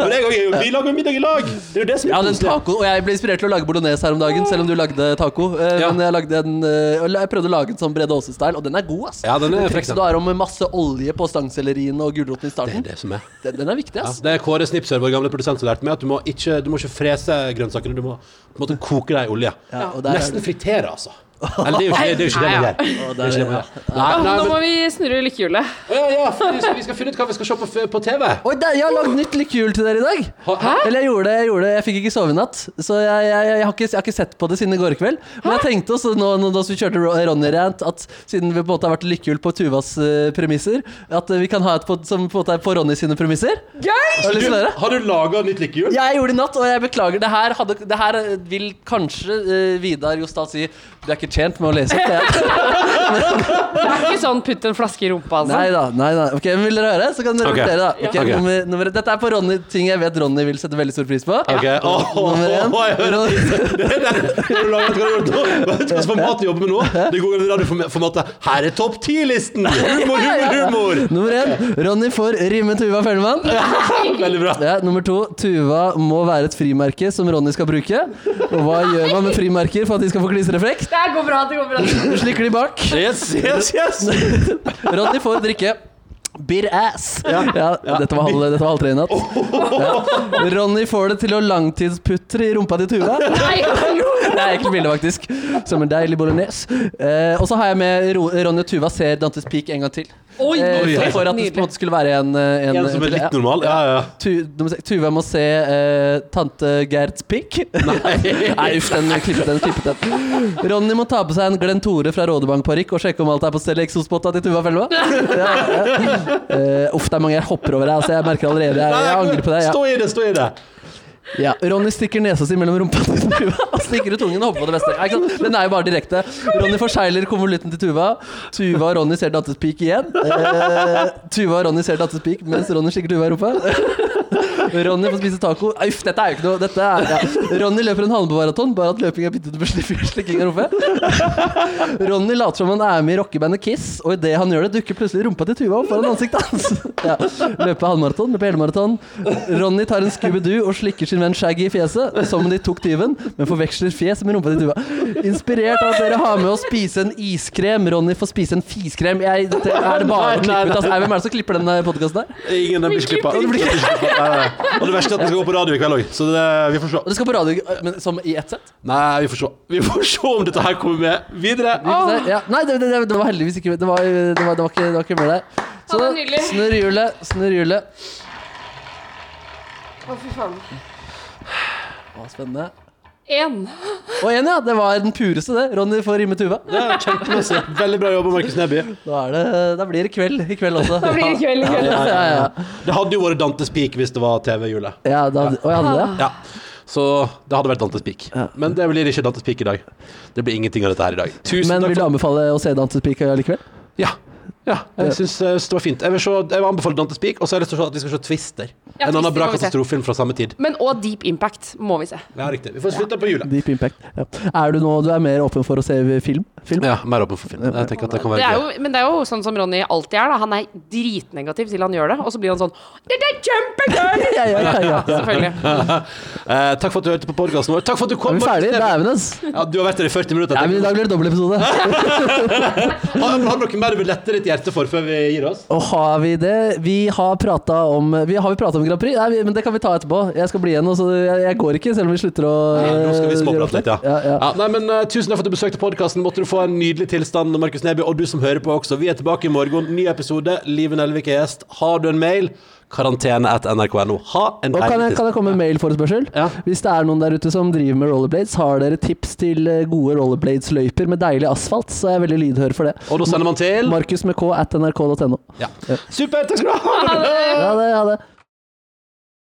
Speaker 3: Men jeg, og- vi lager middag i lag! Det er jo det som er
Speaker 5: Ja, den
Speaker 3: koselig.
Speaker 5: og jeg ble inspirert til å lage bolognese her om dagen, selv om du lagde taco. Eh,
Speaker 3: Ja.
Speaker 5: Men jeg, lagde en, eh, jeg prøvde å lage en sånn Brede Aase-style, og den er god, ass.
Speaker 3: Ja, den er frekk, den.
Speaker 5: du har om masse olje på stangsellerien og gulroten i
Speaker 3: Det er det som er.
Speaker 5: den, den er viktig,
Speaker 3: Ja,
Speaker 5: ass.
Speaker 3: det er Kåre Snipsør, vår gamle produsent, som lærte meg at du må ikke, du må ikke frese grønnsakene, du må på en måte koke dem i olje.
Speaker 5: Ja, og der er
Speaker 3: Nesten fritere, altså. Eller det er jo ikke det, er jo ikke det man gjør. Det er ikke det man gjør. Nei,
Speaker 4: Å,
Speaker 3: nei,
Speaker 4: nå
Speaker 3: men,
Speaker 4: må vi snurre lykkehjulet.
Speaker 3: Ja, ja, for vi skal, vi skal finne ut hva vi skal se på, f- på TV.
Speaker 5: Oi, der, jeg har lagd nytt lykkehjul til dere i dag.
Speaker 3: Hæ?
Speaker 5: Eller jeg gjorde det, jeg gjorde det. Jeg fikk ikke sove i natt. Så jeg, jeg, jeg, har ikke, jeg har ikke sett på det siden i går kveld. Men jeg tenkte også nå, nå da vi kjørte Ro- Ronny-rant, at siden vi på en måte har vært lykkehjul på Tuvas eh, premisser, at eh, vi kan ha et på, som på en måte er på Ronny sine premisser. Har du lyst til å høre?
Speaker 3: Har du laga nytt lykkehjul?
Speaker 5: Jeg gjorde det i natt, og jeg beklager. Det her, hadde, det her vil kanskje eh, Vidar Jostad si Det er ikke tjent med å lese opp det.
Speaker 4: Det er ikke sånn putt en flaske i rumpa, altså.
Speaker 5: Nei da. nei da Ok, men Vil dere høre? Så kan dere okay. da. Ok,
Speaker 3: okay.
Speaker 5: nummer, nummer, dette er på Ronny, ting jeg vet Ronny vil sette veldig stor pris på.
Speaker 3: Ok, åh,
Speaker 5: Nummer én.
Speaker 3: er nå? Vet du hva slags format du jobber med nå? Det går i radioformatet. Her er topp ti-listen! Humor, humor, humor!
Speaker 5: Nummer én. Ronny får rimme Tuva Fellemann. [laughs]
Speaker 3: Veldig bra.
Speaker 5: Ja, nummer to. Tuva må være et frimerke som Ronny skal bruke. Og hva gjør man med frimerker for at de skal få klistreeffekt?
Speaker 4: Det går bra, det går bra.
Speaker 5: Du slikker de bak.
Speaker 3: Yes, yes, yes! [laughs]
Speaker 5: Ronny får drikke Beer ass. Ja, Dette var halv, dette var halv tre i natt. [laughs] Ja. Ronny får det til å langtidsputre i rumpa til Tuva. [laughs] Det er ekkelt bilde, faktisk. Som en deilig bolognese. Eh, og så har jeg med Ronny og Tuva ser Dantes Peak en gang til.
Speaker 4: Oi,
Speaker 5: oi,
Speaker 3: oi,
Speaker 5: for at det på en måte skulle være en, eh, en,
Speaker 3: En som er litt normal? Ja, ja.
Speaker 5: Tu, du må se, Tuva må se uh, tante Gerts pikk. [laughs] Nei, uff, den klippet den. klippet den Ronny må ta på seg en Glenn Tore fra Rådebankparykk og sjekke om alt er på stell i eksospotta til Tuva Felva. [laughs] Ja, ja. Uh, uff, det er mange jeg hopper over her. Altså, jeg merker allerede Jeg, jeg angrer på det. Ja.
Speaker 3: Stå i det, stå i det.
Speaker 5: Ja. Ronny stikker nesa si mellom rumpa til Tuva [laughs] og stikker ut tungen og hopper på det beste. Den er jo bare direkte. Ronny forsegler konvolutten til Tuva. Tuva og Ronny ser Dattespik igjen. Eh, Tuva og Ronny ser Dattespik mens Ronny stikker Tuva i rumpa. Ronny får spise taco. Uff, dette er jo ikke noe dette er, ja. Ronny løper en halvmaraton, bare at løping er byttet med slikking av rumpe. Ronny later som han er med i rockebandet Kiss, og idet han gjør det, dukker plutselig rumpa til Tuva opp foran ansiktet hans. Ja. Løpe halvmaraton, løpe helmaraton. Ronny tar en Scooby-Doo og slikker sin venn Shaggy i fjeset, som om de tok tyven, men forveksler fjes med rumpa til Tuva. Inspirert av at dere har med å spise en iskrem. Ronny får spise en fiskrem. Jeg, dette, er det bare å klippe ut? Altså, hvem er det som klipper den podkasten der?
Speaker 3: Ingen den blir klippa. Og det verste er at den skal gå på radio i kveld òg, så det, vi får se.
Speaker 5: Det skal på radio, men som i ett sett?
Speaker 3: Nei, vi får se. Vi får se om dette her kommer med videre.
Speaker 5: Vi se. Ja. Nei, det, det, det var heldigvis ikke Det var, det var, det var, ikke, det var ikke med der. Så
Speaker 4: da,
Speaker 5: snurr hjulet, snurr hjulet.
Speaker 4: Å, fy faen.
Speaker 5: Å, spennende.
Speaker 4: Én.
Speaker 5: Og en, ja. Det var den pureste, det. Ronny får rimme Tuva.
Speaker 3: Det er kjempemessig. Veldig bra jobba, Markus Neby.
Speaker 5: Da, er det, da blir det kveld i kveld også. [laughs]
Speaker 4: Da blir det kveld i kveld.
Speaker 5: Ja, ja, ja.
Speaker 3: Det hadde jo vært Dantes Peak hvis det var TV-hjulet.
Speaker 5: ja da, og jeg hadde det.
Speaker 3: Ja. Så det hadde vært Dantes Peak. Men det blir ikke Dantes Peak i dag. Det blir ingenting av dette her i dag. Tusen
Speaker 5: Men vil du anbefale å se Dantes Peak likevel?
Speaker 3: Ja. Ja jeg syns eh, det var fint. Jeg vil, se, jeg vil anbefale Dantes Peak, og så har jeg lyst til å se at vi skal se Twister.
Speaker 4: Ja,
Speaker 3: en annen bra katastrofefilm fra samme tid.
Speaker 4: Men og Deep Impact må vi se.
Speaker 3: Ja, riktig. Vi får slutte på jula.
Speaker 5: Deep Impact. Ja. Er du nå du er mer åpen for å se film? film?
Speaker 3: Ja, mer åpen for film. Jeg tenker at det kan være
Speaker 4: er
Speaker 3: gøy.
Speaker 4: jo, men det er jo sånn som Ronny alltid er. da Han er dritnegativ til han gjør det, og så blir han sånn Det er kjempegøy! [laughs]
Speaker 5: Ja, ja, ja, ja. [laughs]
Speaker 4: Selvfølgelig. [laughs]
Speaker 3: Eh, takk for at du hørte på podkasten vår. Takk for at du kom.
Speaker 5: Er
Speaker 3: vi Neby.
Speaker 5: Dæven, ass.
Speaker 3: Ja, du har vært her i 40 minutter.
Speaker 5: Ja, men I dag blir det dobbeltepisode.
Speaker 3: Har, har du noe mer du vil lette for før vi gir oss?
Speaker 5: Og har vi det? Vi har prata om vi, Har vi prata om Grand Prix? Nei, vi, men det kan vi ta etterpå. Jeg skal bli igjen. så jeg, jeg går ikke, selv om vi slutter å
Speaker 3: Ja, nå skal vi småprate litt, ja.
Speaker 5: ja, ja.
Speaker 3: Ja, nei, men uh, Tusen takk for at du besøkte podkasten. Måtte du få en nydelig tilstand, Markus Neby, og du som hører på også. Vi er tilbake i morgen. Ny episode. Live Nelvik er gjest. Har du en mail? Karantene at nrk.no. Ha en
Speaker 5: Og kan jeg, kan jeg komme med mailforespørsel?
Speaker 3: Ja.
Speaker 5: Hvis det er noen der ute som driver med rollerblades, har dere tips til eh, gode rollerblades-løyper med deilig asfalt, så er jeg veldig lydhør for det.
Speaker 3: Og da sender man til
Speaker 5: Markus med k at nrk.no.
Speaker 3: ja. Super, takk skal du ha!
Speaker 5: Ha det. Ha det.